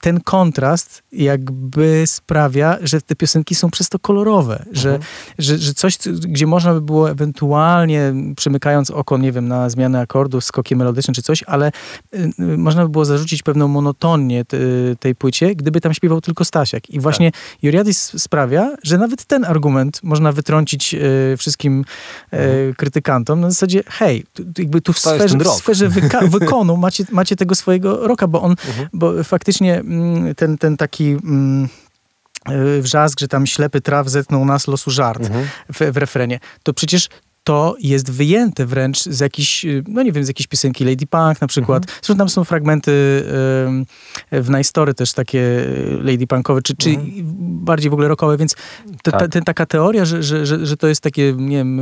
ten kontrast jakby sprawia, że te piosenki są przez to kolorowe, mhm. że, że, że coś, gdzie można by było ewentualnie przymykając oko, nie wiem, na zmianę akordów, skoki melodyczne czy coś, ale y, y, można by było zarzucić pewną monotonię tej płycie, gdyby tam śpiewał tylko Stasiak. I właśnie tak. Juriadis sprawia, że nawet ten argument można wytrącić y, wszystkim mhm. krytykantom na zasadzie, hej, jakby tu w sferze, w sferze wyka- [LAUGHS] wykonu macie, macie tego swojego roka, bo on, mhm. bo faktycznie właśnie mm, ten, ten taki mm, y, wrzask, że tam ślepy traw zetnął nas losu żart mhm. w, w refrenie, to przecież to jest wyjęte wręcz z jakiejś, y, no nie wiem, z jakiejś piosenki Lady Punk na przykład. Mhm. Zresztą tam są fragmenty y, w Najstory też takie Lady Punkowe, czy, czy mhm. bardziej w ogóle rockowe, więc tak. ta, ta, taka teoria, że, że, że, że to jest takie, nie wiem,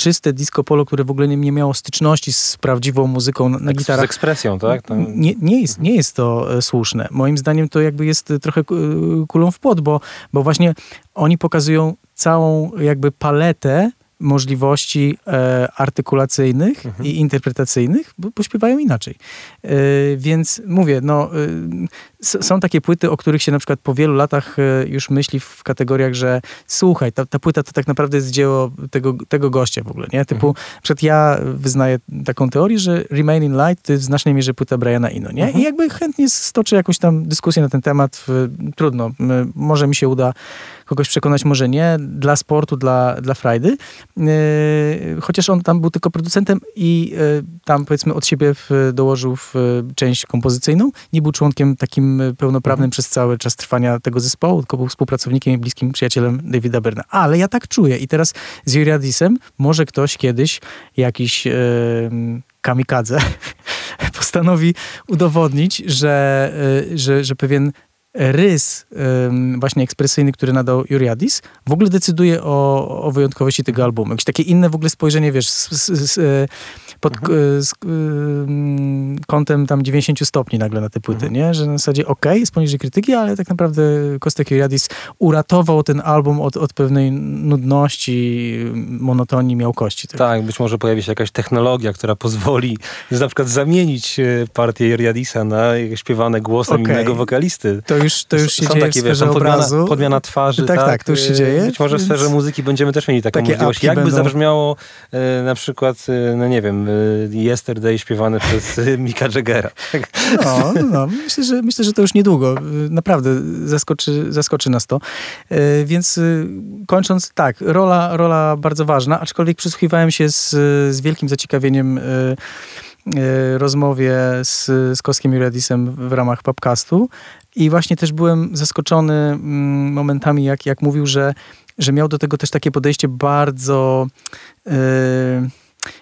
czyste disco polo, które w ogóle nie, nie miało styczności z prawdziwą muzyką na, na gitarach. Z ekspresją, tak? Nie, nie, jest, nie jest to e, słuszne. Moim zdaniem to jakby jest trochę kulą w płot, bo, bo właśnie oni pokazują całą jakby paletę możliwości e, artykulacyjnych mhm. i interpretacyjnych, bo, bo śpiewają inaczej. E, więc mówię, no, e, są takie płyty, o których się na przykład po wielu latach już myśli w kategoriach, że słuchaj, ta, ta płyta to tak naprawdę jest dzieło tego, tego gościa w ogóle, nie? Typu, mhm. przed ja wyznaję taką teorię, że Remaining Light to jest w znacznej mierze płyta Briana Ino, nie? Mhm. I jakby chętnie stoczę jakąś tam dyskusję na ten temat. Trudno, może mi się uda kogoś przekonać, może nie. Dla sportu, dla, dla frajdy. E, chociaż on tam był tylko producentem i e, tam powiedzmy od siebie dołożył w część kompozycyjną. Nie był członkiem takim pełnoprawnym mhm. przez cały czas trwania tego zespołu, tylko był współpracownikiem i bliskim przyjacielem Davida Berna. Ale ja tak czuję i teraz z Juriadisem może ktoś kiedyś jakiś e, kamikadze [LAUGHS] postanowi udowodnić, że, że, że pewien rys właśnie ekspresyjny, który nadał Juriadis, w ogóle decyduje o, o wyjątkowości tego albumu. Jakieś takie inne w ogóle spojrzenie, wiesz, z, z, z, e, pod mhm. z, kątem tam 90 stopni nagle na te płyty, mhm. nie? Że na zasadzie okej, okay, jest poniżej krytyki, ale tak naprawdę Kostek Juriadis uratował ten album od, od pewnej nudności, monotonii, miałkości. Tak. tak, być może pojawi się jakaś technologia, która pozwoli na przykład zamienić partię Juriadisa na śpiewane głosem okay. innego wokalisty. To już, to już się są dzieje takie, w sferze wiesz, podmiana, obrazu. podmiana twarzy. Tak, tak, tak, to już się dzieje. Być może w sferze muzyki będziemy też mieli taką możliwość. Jakby będą... zabrzmiało e, na przykład, e, no nie wiem, e, Yesterday śpiewane przez Mika Jaggera. No, no, myślę, że, myślę, że to już niedługo. Naprawdę zaskoczy, zaskoczy nas to. E, więc e, kończąc, tak, rola, rola bardzo ważna, aczkolwiek przysłuchiwałem się z, z wielkim zaciekawieniem e, rozmowie z, z Koskiem Juradisem w ramach podcastu i właśnie też byłem zaskoczony mm, momentami, jak, jak mówił, że, że miał do tego też takie podejście bardzo yy,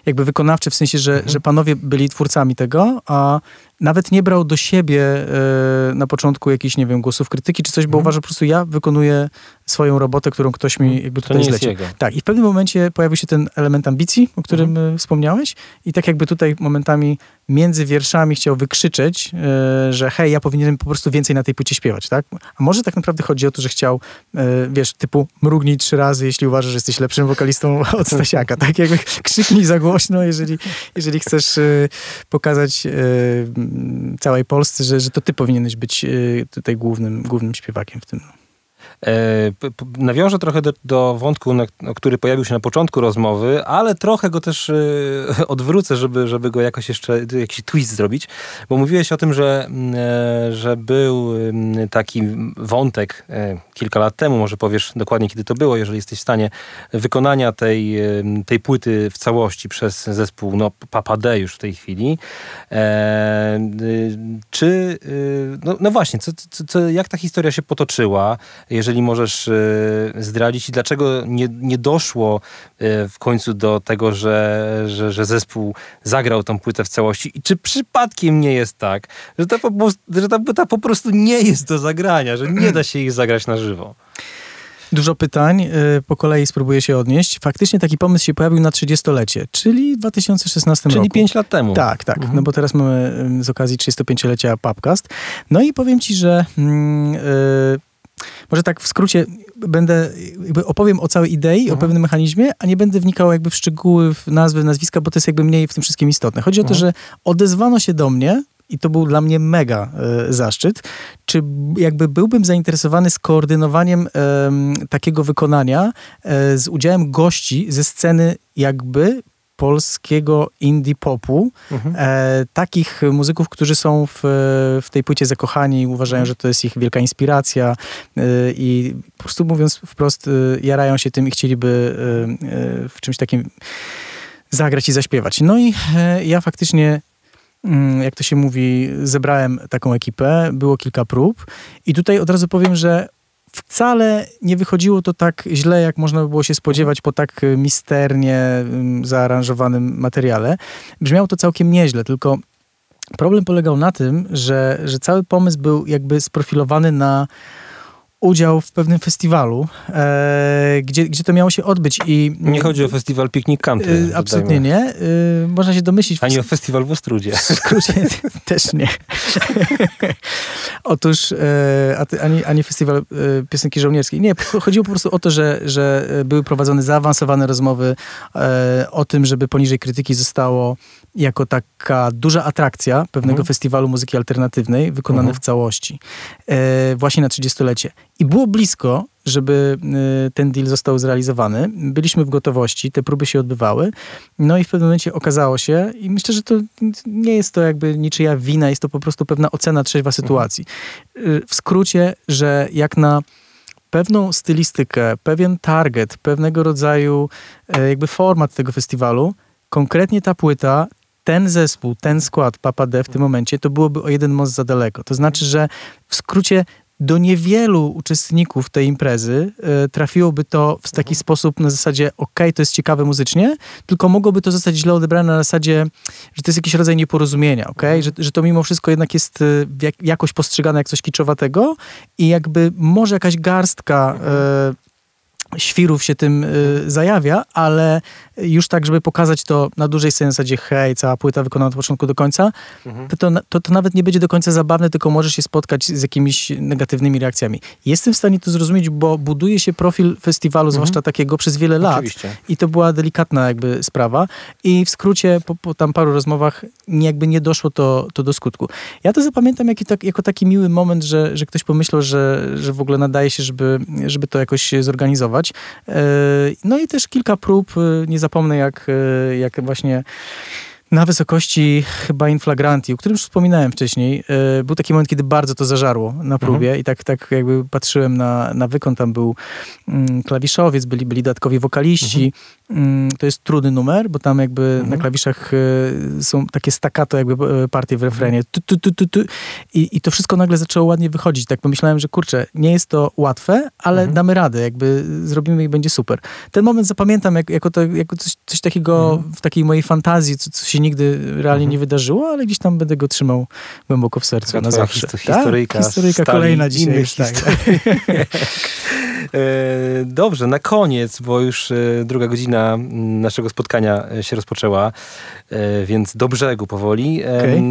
jakby wykonawcze, w sensie, że, mhm. że panowie byli twórcami tego, a nawet nie brał do siebie e, na początku jakichś, nie wiem, głosów krytyki czy coś, bo mm. uważa po prostu, ja wykonuję swoją robotę, którą ktoś mi mhm. jakby tutaj zlecił. Tak, i w pewnym momencie pojawił się ten element ambicji, o którym mm. wspomniałeś i tak jakby tutaj momentami między wierszami chciał wykrzyczeć, e, że hej, ja powinienem po prostu więcej na tej płycie śpiewać, tak? A może tak naprawdę chodzi o to, że chciał, e, wiesz, typu mrugnij trzy razy, jeśli uważasz, że jesteś lepszym wokalistą [LAUGHS] od Stasiaka, tak? Jakby krzyknij za głośno, jeżeli, jeżeli chcesz pokazać całej Polsce, że, że to ty powinieneś być y, tutaj głównym, głównym śpiewakiem w tym. Nawiążę trochę do, do wątku, na, który pojawił się na początku rozmowy, ale trochę go też [LAUGHS] odwrócę, żeby, żeby go jakoś jeszcze, jakiś twist zrobić, bo mówiłeś o tym, że, że był taki wątek kilka lat temu, może powiesz dokładnie kiedy to było, jeżeli jesteś w stanie, wykonania tej, tej płyty w całości przez zespół no, Papa D już w tej chwili. E, czy, y, no, no właśnie, co, co, jak ta historia się potoczyła, jeżeli możesz y, zdradzić i dlaczego nie, nie doszło y, w końcu do tego, że, że, że zespół zagrał tą płytę w całości i czy przypadkiem nie jest tak, że ta, że ta płyta po prostu nie jest do zagrania, że nie da się ich zagrać na żywo? Dużo pytań, y, po kolei spróbuję się odnieść. Faktycznie taki pomysł się pojawił na 30-lecie, czyli w 2016 czyli roku. Czyli 5 lat temu. Tak, tak. Mhm. No bo teraz mamy z okazji 35-lecia Pubcast. No i powiem ci, że yy, może tak w skrócie będę, opowiem o całej idei, mhm. o pewnym mechanizmie, a nie będę wnikał jakby w szczegóły, w nazwy, nazwiska, bo to jest jakby mniej w tym wszystkim istotne. Chodzi o to, mhm. że odezwano się do mnie i to był dla mnie mega e, zaszczyt. Czy jakby byłbym zainteresowany skoordynowaniem e, takiego wykonania e, z udziałem gości ze sceny jakby polskiego indie popu, mhm. e, takich muzyków, którzy są w, w tej płycie zakochani, uważają, mhm. że to jest ich wielka inspiracja e, i po prostu mówiąc wprost, e, jarają się tym i chcieliby w czymś takim zagrać i zaśpiewać. No i ja faktycznie Mm, jak to się mówi, zebrałem taką ekipę, było kilka prób i tutaj od razu powiem, że wcale nie wychodziło to tak źle, jak można by było się spodziewać po tak misternie mm, zaaranżowanym materiale. Brzmiało to całkiem nieźle, tylko problem polegał na tym, że, że cały pomysł był jakby sprofilowany na udział w pewnym festiwalu, e, gdzie, gdzie to miało się odbyć. I, nie chodzi o festiwal Piknik Country. E, absolutnie nie. E, można się domyślić. Ani o festiwal w Ostrudzie. W skrócie [LAUGHS] też nie. [LAUGHS] Otóż e, ani, ani festiwal e, piosenki żołnierskiej. Nie, chodziło po prostu o to, że, że były prowadzone zaawansowane rozmowy e, o tym, żeby poniżej krytyki zostało jako taka duża atrakcja pewnego mhm. festiwalu muzyki alternatywnej wykonane mhm. w całości. właśnie na 30-lecie. I było blisko, żeby y, ten deal został zrealizowany. Byliśmy w gotowości, te próby się odbywały. No i w pewnym momencie okazało się, i myślę, że to nie jest to jakby niczyja wina, jest to po prostu pewna ocena trzeźwa sytuacji. Y, w skrócie, że jak na pewną stylistykę, pewien target, pewnego rodzaju e, jakby format tego festiwalu, konkretnie ta płyta ten zespół, ten skład Papa D w tym momencie, to byłoby o jeden most za daleko. To znaczy, że w skrócie do niewielu uczestników tej imprezy y, trafiłoby to w taki mhm. sposób na zasadzie, ok, to jest ciekawe muzycznie, tylko mogłoby to zostać źle odebrane na zasadzie, że to jest jakiś rodzaj nieporozumienia, ok, mhm. że, że to mimo wszystko jednak jest y, jak, jakoś postrzegane jak coś kiczowatego i jakby może jakaś garstka y, świrów się tym y, zajawia, ale już tak, żeby pokazać to na dużej scenie, zasadzie hej, cała płyta wykonana od początku do końca, mhm. to, to, to, nawet nie będzie do końca zabawne, tylko możesz się spotkać z jakimiś negatywnymi reakcjami. Jestem w stanie to zrozumieć, bo buduje się profil festiwalu, mhm. zwłaszcza takiego, przez wiele lat. Oczywiście. I to była delikatna jakby sprawa. I w skrócie, po, po tam paru rozmowach, jakby nie doszło to, to do skutku. Ja to zapamiętam jak, tak, jako taki miły moment, że, że ktoś pomyślał, że, że w ogóle nadaje się, żeby, żeby to jakoś zorganizować. E, no i też kilka prób, e, nie zapomnę jak, e, jak właśnie na wysokości chyba Inflagranti, o którym już wspominałem wcześniej. Był taki moment, kiedy bardzo to zażarło na próbie mhm. i tak, tak jakby patrzyłem na, na wykon, tam był mm, klawiszowiec, byli, byli dodatkowi wokaliści, mhm. Mm, to jest trudny numer, bo tam jakby mhm. na klawiszach e, są takie staccato jakby e, partie w refrenie. Tu, tu, tu, tu, tu. I, I to wszystko nagle zaczęło ładnie wychodzić. Tak pomyślałem, że kurczę, nie jest to łatwe, ale mhm. damy radę, jakby zrobimy i będzie super. Ten moment zapamiętam jak, jako, to, jako coś, coś takiego mhm. w takiej mojej fantazji, co, co się nigdy realnie mhm. nie wydarzyło, ale gdzieś tam będę go trzymał głęboko w sercu Taka na zawsze. Historyjka, tak? historyjka kolejna dzisiaj. Tak. [LAUGHS] E, dobrze, na koniec, bo już druga godzina naszego spotkania e, się rozpoczęła, e, więc do brzegu powoli. Okay.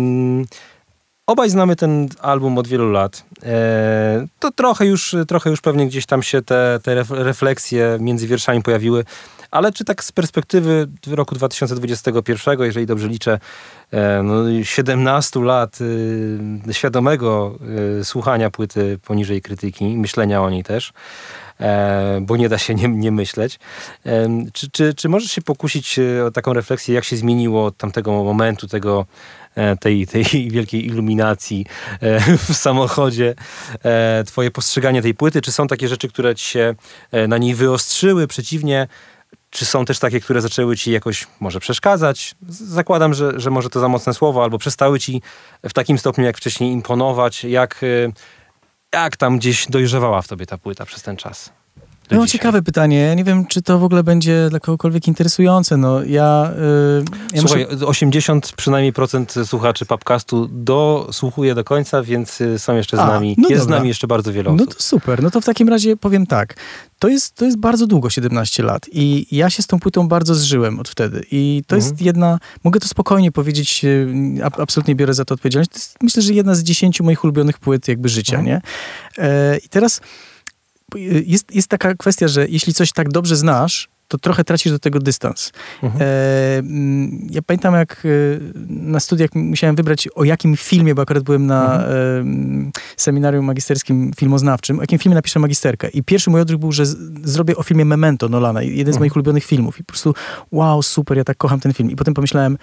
Obaj znamy ten album od wielu lat. E, to trochę już, trochę już pewnie gdzieś tam się te, te refleksje między wierszami pojawiły. Ale czy tak z perspektywy roku 2021, jeżeli dobrze liczę, e, no 17 lat y, świadomego słuchania płyty poniżej krytyki, myślenia o niej też, e, bo nie da się nie, nie myśleć. E, czy, czy, czy możesz się pokusić o taką refleksję, jak się zmieniło od tamtego momentu, tego tej, tej [LAUGHS] wielkiej iluminacji [LAUGHS] w samochodzie, twoje postrzeganie tej płyty? Czy są takie rzeczy, które ci się na niej wyostrzyły? Przeciwnie, czy są też takie, które zaczęły ci jakoś może przeszkadzać? Zakładam, że, że może to za mocne słowo, albo przestały ci w takim stopniu jak wcześniej imponować. Jak, jak tam gdzieś dojrzewała w tobie ta płyta przez ten czas? No ciekawe pytanie. Ja nie wiem, czy to w ogóle będzie dla kogokolwiek interesujące. No ja... Yy, ja Słuchaj, muszę... 80 przynajmniej procent słuchaczy podcastu dosłuchuje do końca, więc y, są jeszcze z A, nami. No jest dobra. z nami jeszcze bardzo wiele osób. No to super. No to w takim razie powiem tak. To jest, to jest bardzo długo, 17 lat. I ja się z tą płytą bardzo zżyłem od wtedy. I to mhm. jest jedna, mogę to spokojnie powiedzieć, y, absolutnie biorę za to odpowiedzialność. To jest, myślę, że jedna z dziesięciu moich ulubionych płyt jakby życia, mhm. nie? E, I teraz jest, jest taka kwestia, że jeśli coś tak dobrze znasz, to trochę tracisz do tego dystans. Mhm. E, mm, ja pamiętam, jak e, na studiach musiałem wybrać, o jakim filmie, bo akurat byłem na mhm. e, mm, seminarium magisterskim filmoznawczym, o jakim filmie napiszę magisterkę. I pierwszy mój odruch był, że z, zrobię o filmie Memento Nolana, jeden z mhm. moich ulubionych filmów. I po prostu, wow, super, ja tak kocham ten film. I potem pomyślałem,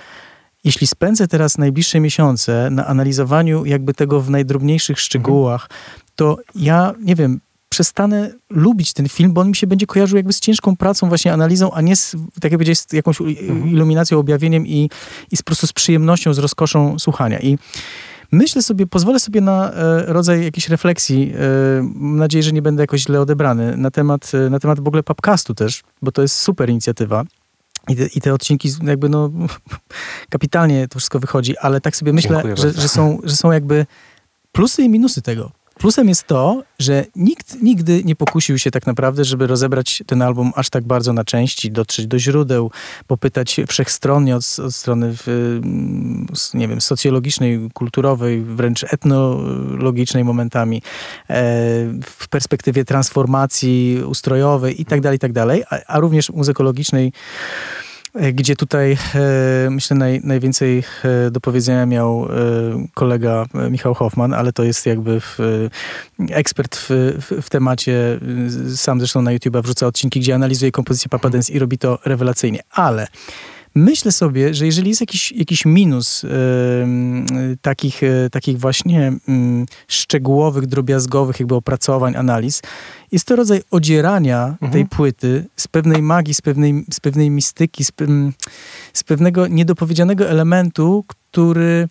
jeśli spędzę teraz najbliższe miesiące na analizowaniu jakby tego w najdrobniejszych szczegółach, to ja, nie wiem, przestanę lubić ten film, bo on mi się będzie kojarzył jakby z ciężką pracą, właśnie analizą, a nie z, tak jak powiedziałeś, z jakąś mhm. iluminacją, objawieniem i, i z, po prostu z przyjemnością, z rozkoszą słuchania. I myślę sobie, pozwolę sobie na e, rodzaj jakiejś refleksji, e, mam nadzieję, że nie będę jakoś źle odebrany, na temat, e, na temat w ogóle podcastu też, bo to jest super inicjatywa. I te, I te, odcinki jakby no [LAUGHS] kapitalnie to wszystko wychodzi, ale tak sobie myślę, że, że, są, że są jakby plusy i minusy tego. Plusem jest to, że nikt nigdy nie pokusił się tak naprawdę, żeby rozebrać ten album aż tak bardzo na części, dotrzeć do źródeł, popytać wszechstronnie od, od strony w, nie wiem, socjologicznej, kulturowej, wręcz etnologicznej momentami, e, w perspektywie transformacji ustrojowej i tak dalej, i tak a, a również muzykologicznej gdzie tutaj e, myślę naj, najwięcej e, do powiedzenia miał kolega Michał Hoffman, ale to jest jakby w, ekspert w, w, w, temacie, sam zresztą na YouTube wrzuca odcinki, gdzie analizuje kompozycję Papa Dance i robi to rewelacyjnie, ale Myślę sobie, że jeżeli jest jakiś, jakiś minus yy, takich, yy, takich właśnie yy, szczegółowych, drobiazgowych jakby opracowań, analiz, jest to rodzaj odzierania mhm. tej płyty z pewnej magii, z pewnej, z pewnej mistyki, z, z pewnego niedopowiedzianego elementu, który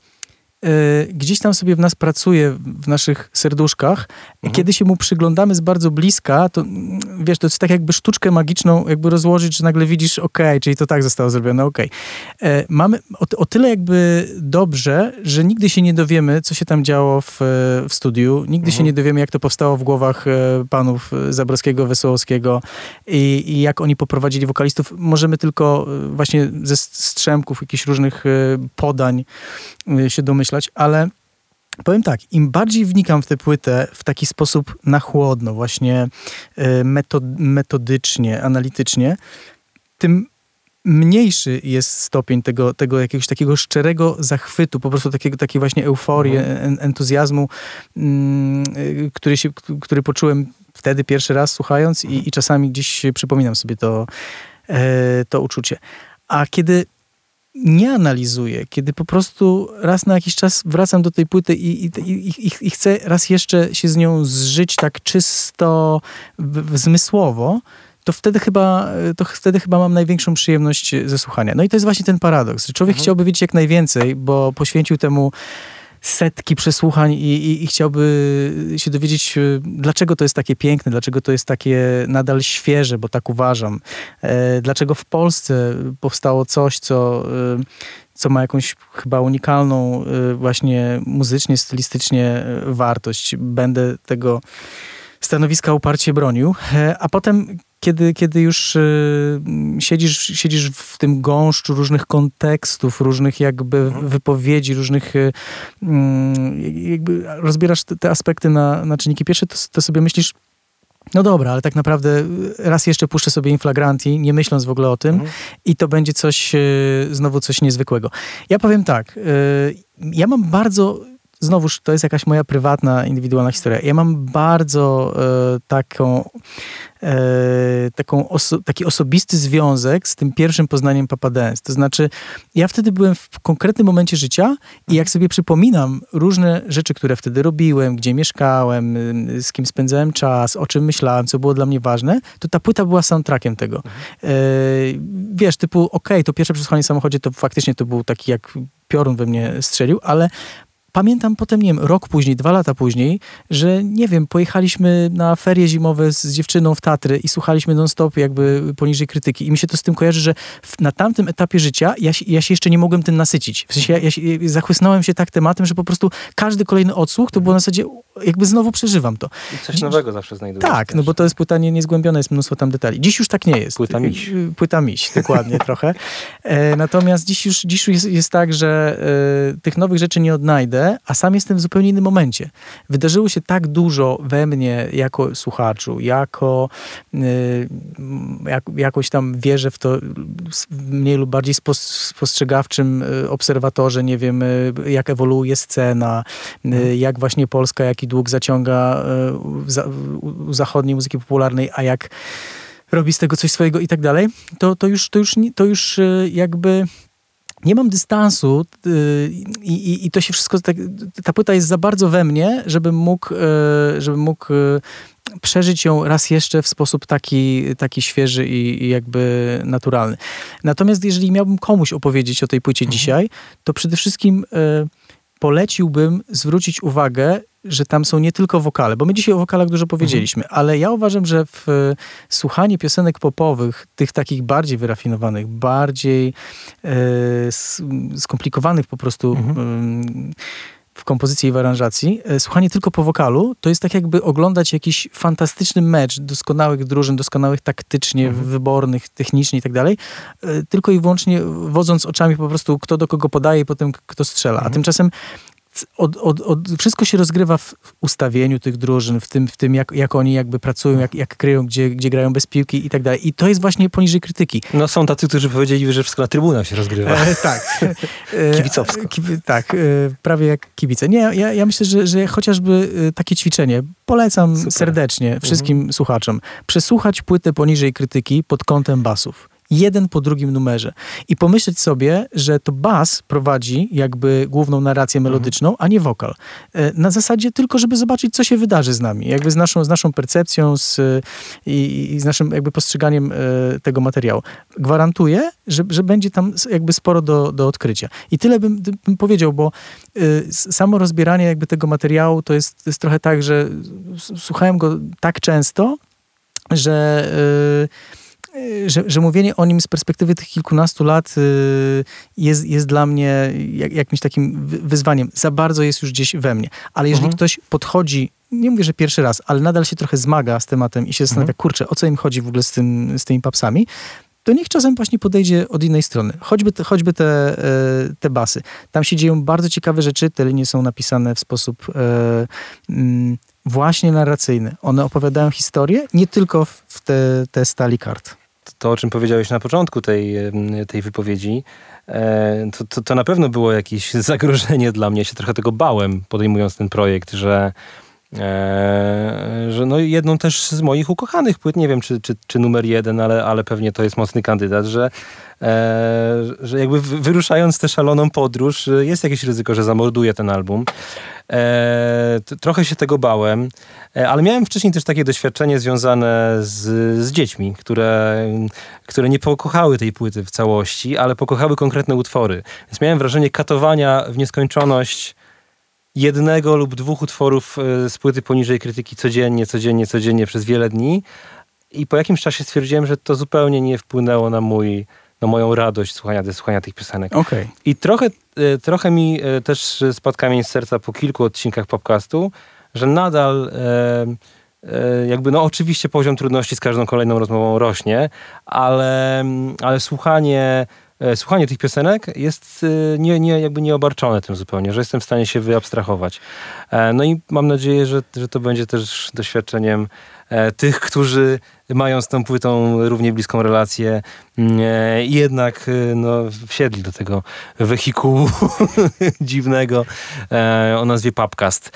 gdzieś tam sobie w nas pracuje, w naszych serduszkach. Mhm. Kiedy się mu przyglądamy z bardzo bliska, to mm, wiesz, to jest tak jakby sztuczkę magiczną jakby rozłożyć, że nagle widzisz, ok, czyli to tak zostało zrobione, ok. E, mamy o, o, tyle jakby dobrze, że nigdy się nie dowiemy, co się tam działo w, w studiu, nigdy mhm. się nie dowiemy, jak to powstało w głowach e, panów Zabrowskiego, Wesołowskiego i, i jak oni poprowadzili wokalistów. Możemy tylko właśnie ze strzemków, jakichś różnych podań się domyślać, ale powiem tak, im bardziej wnikam w tę płytę w taki sposób na chłodno, właśnie metod, metodycznie, analitycznie, tym mniejszy jest stopień tego, tego jakiegoś takiego szczerego zachwytu, po prostu takiego, takiej właśnie euforii, mhm. entuzjazmu, mm, e, który, się, który poczułem wtedy pierwszy raz słuchając i, i czasami gdzieś przypominam sobie to, e, to uczucie. A kiedy nie analizuję, kiedy po prostu raz na jakiś czas wracam do tej płyty i, i, i, i chcę raz jeszcze się z nią zżyć tak czysto w, w zmysłowo, to wtedy chyba, to wtedy chyba mam największą przyjemność ze słuchania. No i to jest właśnie ten paradoks, że człowiek mhm. chciałby wiedzieć jak najwięcej, bo poświęcił temu setki przesłuchań i, i, i, chciałby się dowiedzieć, e, dlaczego to jest takie piękne, dlaczego to jest takie nadal świeże, bo tak uważam. E, dlaczego w Polsce powstało coś, co, e, co ma jakąś chyba unikalną właśnie muzycznie, stylistycznie wartość. Będę tego stanowiska uparcie bronił. A potem kiedy, kiedy już y, siedzisz, siedzisz w tym gąszczu różnych kontekstów, różnych jakby mhm. wypowiedzi, różnych y, mm, jakby rozbierasz te, te aspekty na, na czynniki pierwsze, to, to sobie myślisz, no dobra, ale tak naprawdę raz jeszcze puszczę sobie inflagranti, nie myśląc w ogóle o tym mhm. i to będzie coś, y, znowu coś niezwykłego. Ja powiem tak, y, ja mam bardzo znowuż to jest jakaś moja prywatna, indywidualna historia. Ja mam bardzo e, taką, e, taką oso taki osobisty związek z tym pierwszym poznaniem Papa Dance. To znaczy, ja wtedy byłem w konkretnym momencie życia i jak sobie przypominam różne rzeczy, które wtedy robiłem, gdzie mieszkałem, z kim spędzałem czas, o czym myślałem, co było dla mnie ważne, to ta płyta była soundtrackiem tego. E, wiesz, typu, okej, okay, to pierwsze przesłuchanie w samochodzie to faktycznie to był taki jak piorun we mnie strzelił, ale pamiętam potem, nie wiem, rok później, dwa lata później, że nie wiem, pojechaliśmy na ferie zimowe z dziewczyną w Tatry i słuchaliśmy non-stop jakby poniżej krytyki. I mi się to z tym kojarzy, że w, na tamtym etapie życia ja, ja się jeszcze nie mogłem tym nasycić. W sensie ja, ja, się, zachłysnąłem się tak tematem, że po prostu każdy kolejny odsłuch to było na zasadzie jakby znowu przeżywam to. I coś nowego zawsze znajdujesz. Tak, też. no bo to jest płyta nie, niezgłębione, jest mnóstwo tam detali. Dziś już tak nie jest. Płyta miś. Płyta miś, dokładnie [LAUGHS] trochę. E, natomiast dziś już, dziś już jest, jest tak, że e, tych nowych rzeczy nie odnajdę, a sam jestem w zupełnie innym momencie. Wydarzyło się tak dużo we mnie jako słuchaczu, jako e, jak, jakoś tam wierzę w to mniej lub bardziej spostrzegawczym obserwatorze, nie wiem, jak ewoluuje scena, mhm. jak właśnie Polska, jak jaki dług zaciąga e, u zachodniej muzyki popularnej, a jak robi z tego coś swojego i tak dalej, to, to, już, to, już, to już e, jakby nie mam dystansu e, i, i, i, to się wszystko, tak, ta płyta jest za bardzo we mnie, żebym mógł, żebym mógł przeżyć ją raz jeszcze w sposób taki, taki świeży i, i jakby naturalny. Natomiast jeżeli miałbym komuś opowiedzieć o tej płycie mhm. dzisiaj, to przede wszystkim poleciłbym zwrócić uwagę, że tam są nie tylko wokale, bo my dzisiaj o wokalach dużo powiedzieliśmy, mhm. ale ja uważam, że w e, słuchanie piosenek popowych, tych takich bardziej wyrafinowanych, bardziej e, skomplikowanych po prostu mhm. w kompozycji i w aranżacji, e, słuchanie tylko po wokalu, to jest tak jakby oglądać jakiś fantastyczny mecz doskonałych drużyn, doskonałych taktycznie, mhm. wybornych, technicznie i tak dalej, e, tylko i wyłącznie wodząc oczami po prostu kto do kogo podaje i potem kto strzela. A tymczasem od, od, od, wszystko się rozgrywa w, ustawieniu tych drużyn, w tym, w tym jak, jak oni jakby pracują, jak, jak kryją, gdzie, gdzie grają bez piłki i tak dalej. I to jest właśnie poniżej krytyki. No są tacy, którzy powiedzieli, że wszystko na trybunach się rozgrywa. E, tak. [LAUGHS] E, Kibicowsko. E, tak, e, prawie jak kibice. Nie, ja, ja myślę, że, że chociażby e, takie ćwiczenie polecam Super. serdecznie wszystkim mhm. słuchaczom. Przesłuchać płytę poniżej krytyki pod kątem basów jeden po drugim numerze. I pomyśleć sobie, że to bas prowadzi jakby główną narrację mhm. melodyczną, a nie wokal. E, na zasadzie tylko, żeby zobaczyć, co się wydarzy z nami. Jakby z naszą, z naszą percepcją z, i, i z naszym jakby postrzeganiem e, tego materiału. Gwarantuję, że, że będzie tam jakby sporo do, do odkrycia. I tyle bym, bym powiedział, bo y, samo rozbieranie jakby tego materiału to jest, jest trochę tak, że słuchałem go tak często, że... Y, Y, że, że mówienie o nim z perspektywy tych kilkunastu lat y, jest, jest dla mnie jak, jakimś takim wyzwaniem. Za bardzo jest już gdzieś we mnie. Ale jeżeli mhm. ktoś podchodzi nie mówię, że pierwszy raz, ale nadal się trochę zmaga z tematem i się zastanawia, mhm. kurczę, o co im chodzi w ogóle z, tym, z tymi papsami, to niech czasem właśnie podejdzie od innej strony. Choćby te, choćby te, e, te basy. Tam się dzieją bardzo ciekawe rzeczy, te linie są napisane w sposób e, mm, właśnie narracyjny. One opowiadają historię, nie tylko w te, te stali kart to, o czym powiedziałeś na początku tej, tej wypowiedzi, e, to, to, to, na pewno było jakieś [LAUGHS] zagrożenie dla mnie. Ja się trochę tego bałem, podejmując ten projekt, że, e, że no jedną też z moich ukochanych płyt, nie wiem czy, czy, czy numer jeden, ale, ale pewnie to jest mocny kandydat, że, e, że jakby wyruszając tę szaloną podróż, jest jakieś ryzyko, że zamorduje ten album. trochę się tego bałem. E, ale miałem wcześniej też takie doświadczenie związane z, z dziećmi, które, które nie pokochały tej płyty w całości, ale pokochały konkretne utwory. Więc miałem wrażenie katowania w nieskończoność jednego lub dwóch utworów e, z płyty poniżej krytyki codziennie, codziennie, codziennie przez wiele dni. I po jakimś czasie stwierdziłem, że to zupełnie nie wpłynęło na mój na moją radość słuchania, słuchania tych piosenek. Okay. I trochę, e, trochę mi też spadł kamień z serca po kilku odcinkach podcastu, że nadal e, e, jakby, no oczywiście poziom trudności z każdą kolejną rozmową rośnie, ale, ale słuchanie E, słuchanie tych piosenek jest e, nie, nie, jakby nieobarczone tym zupełnie, że jestem w stanie się wyabstrahować. E, no i mam nadzieję, że, że to będzie też doświadczeniem tych, którzy mają z tą płytą równie bliską relację mm, i jednak no, wsiedli do tego wehikułu [LAUGHS] dziwnego o nazwie Papcast.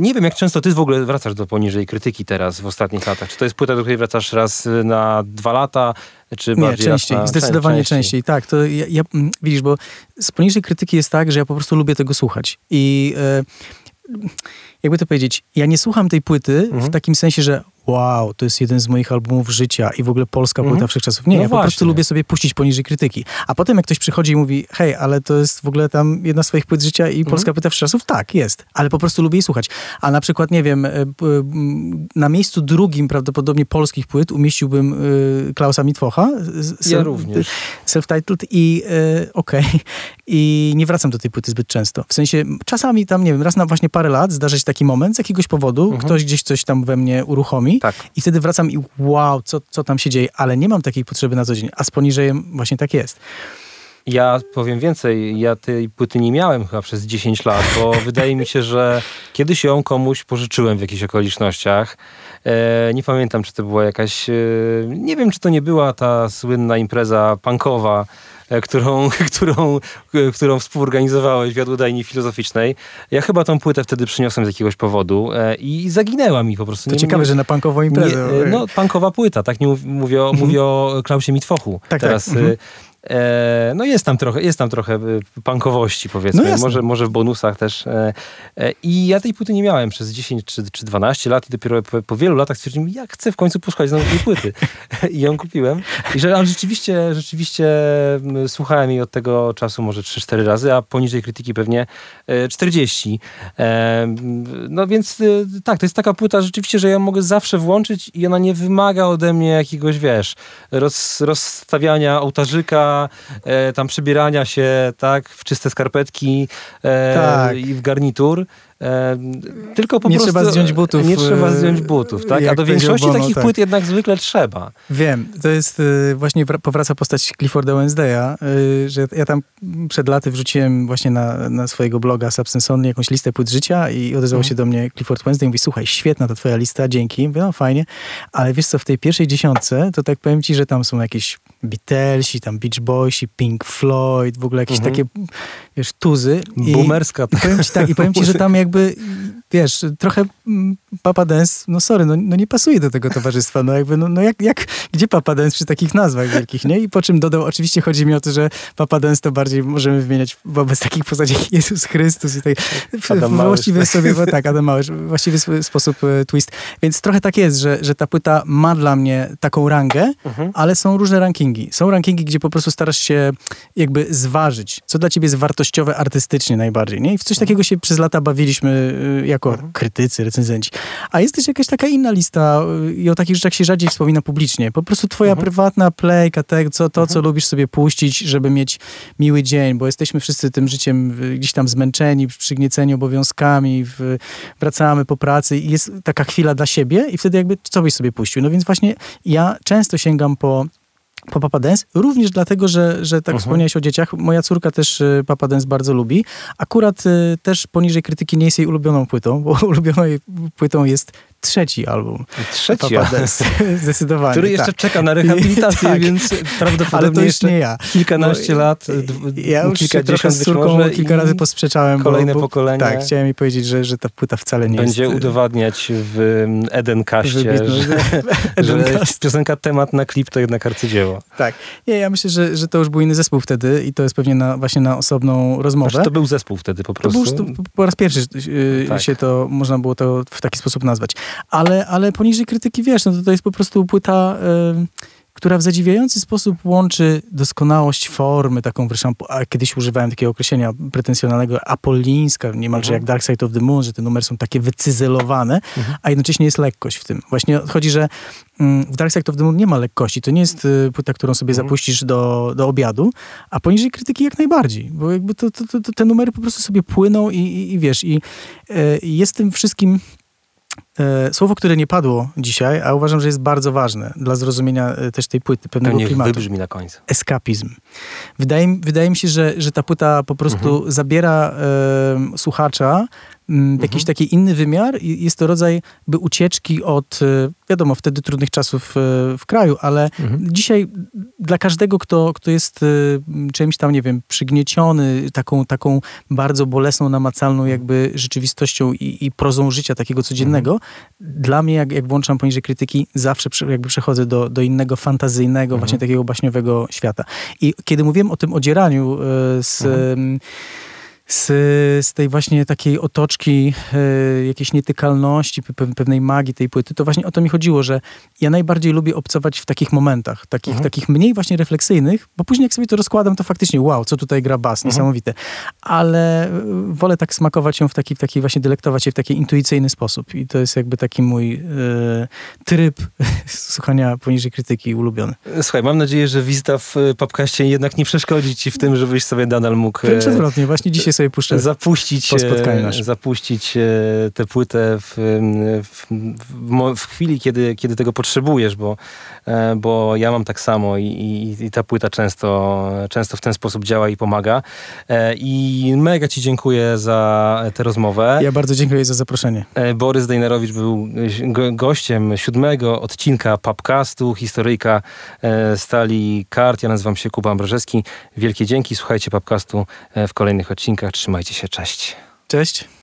Nie wiem, jak często ty w ogóle wracasz do poniżej krytyki teraz w ostatnich latach. Czy to jest płyta, do której wracasz raz na dwa lata, czy Nie, częściej, na, zdecydowanie częściej. częściej. Tak, to ja, ja, mm, widzisz, bo z poniżej krytyki jest tak, że ja po prostu lubię tego słuchać. I e, jakby to powiedzieć, ja nie słucham tej płyty mhm. w takim sensie, że wow, to jest jeden z moich albumów życia i w ogóle polska płyta mhm. wszechczasów. Nie, no ja właśnie. po prostu lubię sobie puścić poniżej krytyki. A potem jak ktoś przychodzi i mówi, hej, ale to jest w ogóle tam jedna z swoich płyt życia i polska płyta wszechczasów, tak, jest. Ale po prostu lubię jej słuchać. A na przykład, nie wiem, e, na miejscu drugim prawdopodobnie polskich płyt umieściłbym e, Klausa Mitwocha. Ja również. Self-titled i e, okej. Okay. I nie wracam do tej płyty zbyt często. W sensie czasami tam, nie wiem, raz na właśnie parę lat zdarza się taki moment z jakiegoś powodu, mhm. ktoś gdzieś coś tam we mnie uruchomi tak. i wtedy wracam i wow, co, co tam się dzieje, ale nie mam takiej potrzeby na co dzień, a z poniżejem właśnie tak jest. Ja powiem więcej, ja tej płyty nie miałem chyba przez 10 lat, bo wydaje mi się, że kiedyś ją komuś pożyczyłem w jakichś okolicznościach. E, nie pamiętam, czy to była jakaś, e, nie wiem, czy to nie była ta słynna impreza punkowa, E, którą, [LAUGHS] którą, którą współorganizowałeś w Jadłodajni Filozoficznej. Ja chyba tą płytę wtedy przyniosłem z jakiegoś powodu i zaginęła mi po prostu. To nie, ciekawe, nie, że na punkową imprezę. Nie, no, punkowa płyta, tak? Nie mówię, o, mówię o Klausie Mitwochu. Tak, tak. teraz. Tak. Mhm. E, no jest tam trochę, jest tam trochę e, punkowości powiedzmy, no może, może w bonusach też. E, I ja tej płyty nie miałem przez 10 czy, czy 12 lat i dopiero po, po wielu latach stwierdziłem, jak chcę w końcu posłuchać znowu tej płyty. [LAUGHS] I ją kupiłem. I że, ale rzeczywiście, rzeczywiście słuchałem jej od tego czasu może 3-4 razy, a poniżej krytyki pewnie 40. No więc tak, to jest taka płyta rzeczywiście, że ja mogę zawsze włączyć i ona nie wymaga ode mnie jakiegoś, wiesz, roz, rozstawiania ołtarzyka, e, tam przybierania się tak w czyste skarpetki e, tak. i w garnitur. E, tylko po nie prostu... trzeba zdjąć butów. Nie trzeba e, zdjąć butów, tak? A do większości Bono, takich tak. płyt jednak zwykle trzeba. Wiem. To jest e, właśnie powraca postać Clifforda Wednesdaya, że ja tam przed laty wrzuciłem właśnie na, na swojego bloga Substance Only jakąś listę płyt życia i odezwał mhm. się do mnie Clifford Wednesday i mówi, słuchaj, świetna ta twoja lista, dzięki. Mówię, no fajnie, ale wiesz co, w tej pierwszej dziesiątce to tak powiem ci, że tam są jakieś Beatlesi, tam Beach Boysi, Pink Floyd, w ogóle jakieś mhm. takie, wiesz, tuzy. Boomerska. I, i powiem ci tak, i powiem ci, że tam jakby, wiesz, trochę mm, Papa Dance, no sorry, no, no nie pasuje do tego towarzystwa, no jakby, no, no jak, jak, gdzie Papa Dance przy takich nazwach wielkich, nie? I po czym dodał, oczywiście chodzi mi o to, że Papa Dance to bardziej możemy wymieniać wobec takich postaci [LAUGHS] jak Jezus Chrystus i tak, w właściwy sobie, bo tak, Adam Małysz, właściwy sposób e, twist. Więc trochę tak jest, że, że ta płyta ma dla mnie taką rangę, mhm. ale są różne rankingi. Są rankingi, gdzie po prostu starasz się jakby zważyć, co dla ciebie jest wartościowe artystycznie najbardziej, nie? I w coś mhm. takiego się przez lata bawiliśmy e, jako mhm. krytycy, recenzenci. A jest też jakaś taka inna lista y, i o takich rzeczach się rzadziej wspomina publicznie. Po prostu twoja mhm. prywatna playka, te, co, to, co mhm. lubisz sobie puścić, żeby mieć miły dzień, bo jesteśmy wszyscy tym życiem gdzieś tam zmęczeni, przygnieceni obowiązkami, w, wracamy po pracy i jest taka chwila dla siebie i wtedy jakby co byś sobie puścił. No więc właśnie ja często sięgam po po Papa Dance, również dlatego, że, że tak uh mhm. -huh. wspomniałeś o dzieciach. Moja córka też y, Papa Dance bardzo lubi. Akurat y, też poniżej krytyki nie jest jej ulubioną płytą, bo [LAUGHS] ulubioną jej płytą jest trzeci album. Trzeci album. [LAUGHS] Zdecydowanie. Który jeszcze tak. czeka na rehabilitację, [LAUGHS] tak. więc prawdopodobnie Ale to już nie ja. kilkanaście lat, ja już kilkadziesiąt z córką kilka razy posprzeczałem. Kolejne bo, pokolenie. Tak, chciałem jej powiedzieć, że, że ta płyta wcale nie będzie jest... Będzie udowadniać w Edenkaście, że, że [LAUGHS] piosenka temat na klip to jednak arcydzieło. Tak. Nie, ja myślę, że, że to już był inny zespół wtedy i to jest pewnie na, właśnie na osobną rozmowę. Znaczy, to był zespół wtedy po prostu. To był, to po raz pierwszy yy, tak. się to, można było to w taki sposób nazwać ale, ale poniżej krytyki, wiesz, no to, to jest po prostu płyta, y, która w zadziwiający sposób łączy doskonałość formy, taką wreszcie, a kiedyś używałem takiego określenia pretensjonalnego, apolińska, niemalże mhm. jak Dark Side of the Moon, że te numery są takie wycyzelowane, mhm. a jednocześnie jest lekkość w tym. Właśnie chodzi, że mm, w Dark Side of the Moon nie ma lekkości. To nie jest y, płyta, którą sobie mhm. zapuścisz do, do obiadu, a poniżej krytyki jak najbardziej, bo jakby to, to, to te numery po prostu sobie płyną i, i, i wiesz, i, y, jest tym wszystkim słowo, które nie padło dzisiaj, a uważam, że jest bardzo ważne dla zrozumienia e, też tej płyty, pewnego niech klimatu. wybrzmi na końcu. Eskapizm. Wydaje, mi- wydaje mi się, że, że ta płyta po prostu Mhm. zabiera e, słuchacza w jakiś Mhm. taki inny wymiar i jest to rodzaj by ucieczki od, e, wiadomo, wtedy trudnych czasów e, w kraju, ale Mhm. dzisiaj dla każdego, kto, kto jest e, czymś tam, nie wiem, przygnieciony taką, taką bardzo bolesną, namacalną jakby rzeczywistością i, i prozą życia takiego codziennego. Dla mnie, jak, jak włączam poniżej krytyki, zawsze prze, jakby przechodzę do, do innego fantazyjnego, Mhm. właśnie takiego baśniowego świata. I kiedy mówiłem o tym odzieraniu e, z... Mhm. Z, z tej właśnie takiej otoczki e, jakiejś nietykalności, pe- pewnej magii tej płyty, to właśnie o to mi chodziło, że ja najbardziej lubię obcować w takich momentach, takich, Mhm. takich mniej właśnie refleksyjnych, bo później jak sobie to rozkładam, to faktycznie wow, co tutaj gra bas, Mhm. niesamowite. Ale e, wolę tak smakować ją w taki, w taki właśnie delektować się w taki intuicyjny sposób i to jest jakby taki mój e, tryb [LAUGHS] słuchania poniżej krytyki ulubiony. Słuchaj, mam nadzieję, że wizyta w e, podcaście jednak nie przeszkodzi ci w tym, żebyś sobie nadal mógł Wręcz odwrotnie, właśnie dzisiaj sobie puszczę. zapuścić, po spotkaniu e, naszym. zapuścić e, tę płytę w, w, w, w chwili, kiedy, kiedy tego potrzebujesz, bo, e, bo ja mam tak samo i, i, i ta płyta często, często w ten sposób działa i pomaga. I mega ci dziękuję za tę rozmowę. Ja bardzo dziękuję za zaproszenie. Borys Dejnerowicz był go- gościem siódmego odcinka Papcastu, historyjka Stali Kart. Ja nazywam się Kuba Ambrożewski. Wielkie dzięki. Słuchajcie Papcastu w kolejnych odcinkach. Trzymajcie się. Cześć. Cześć.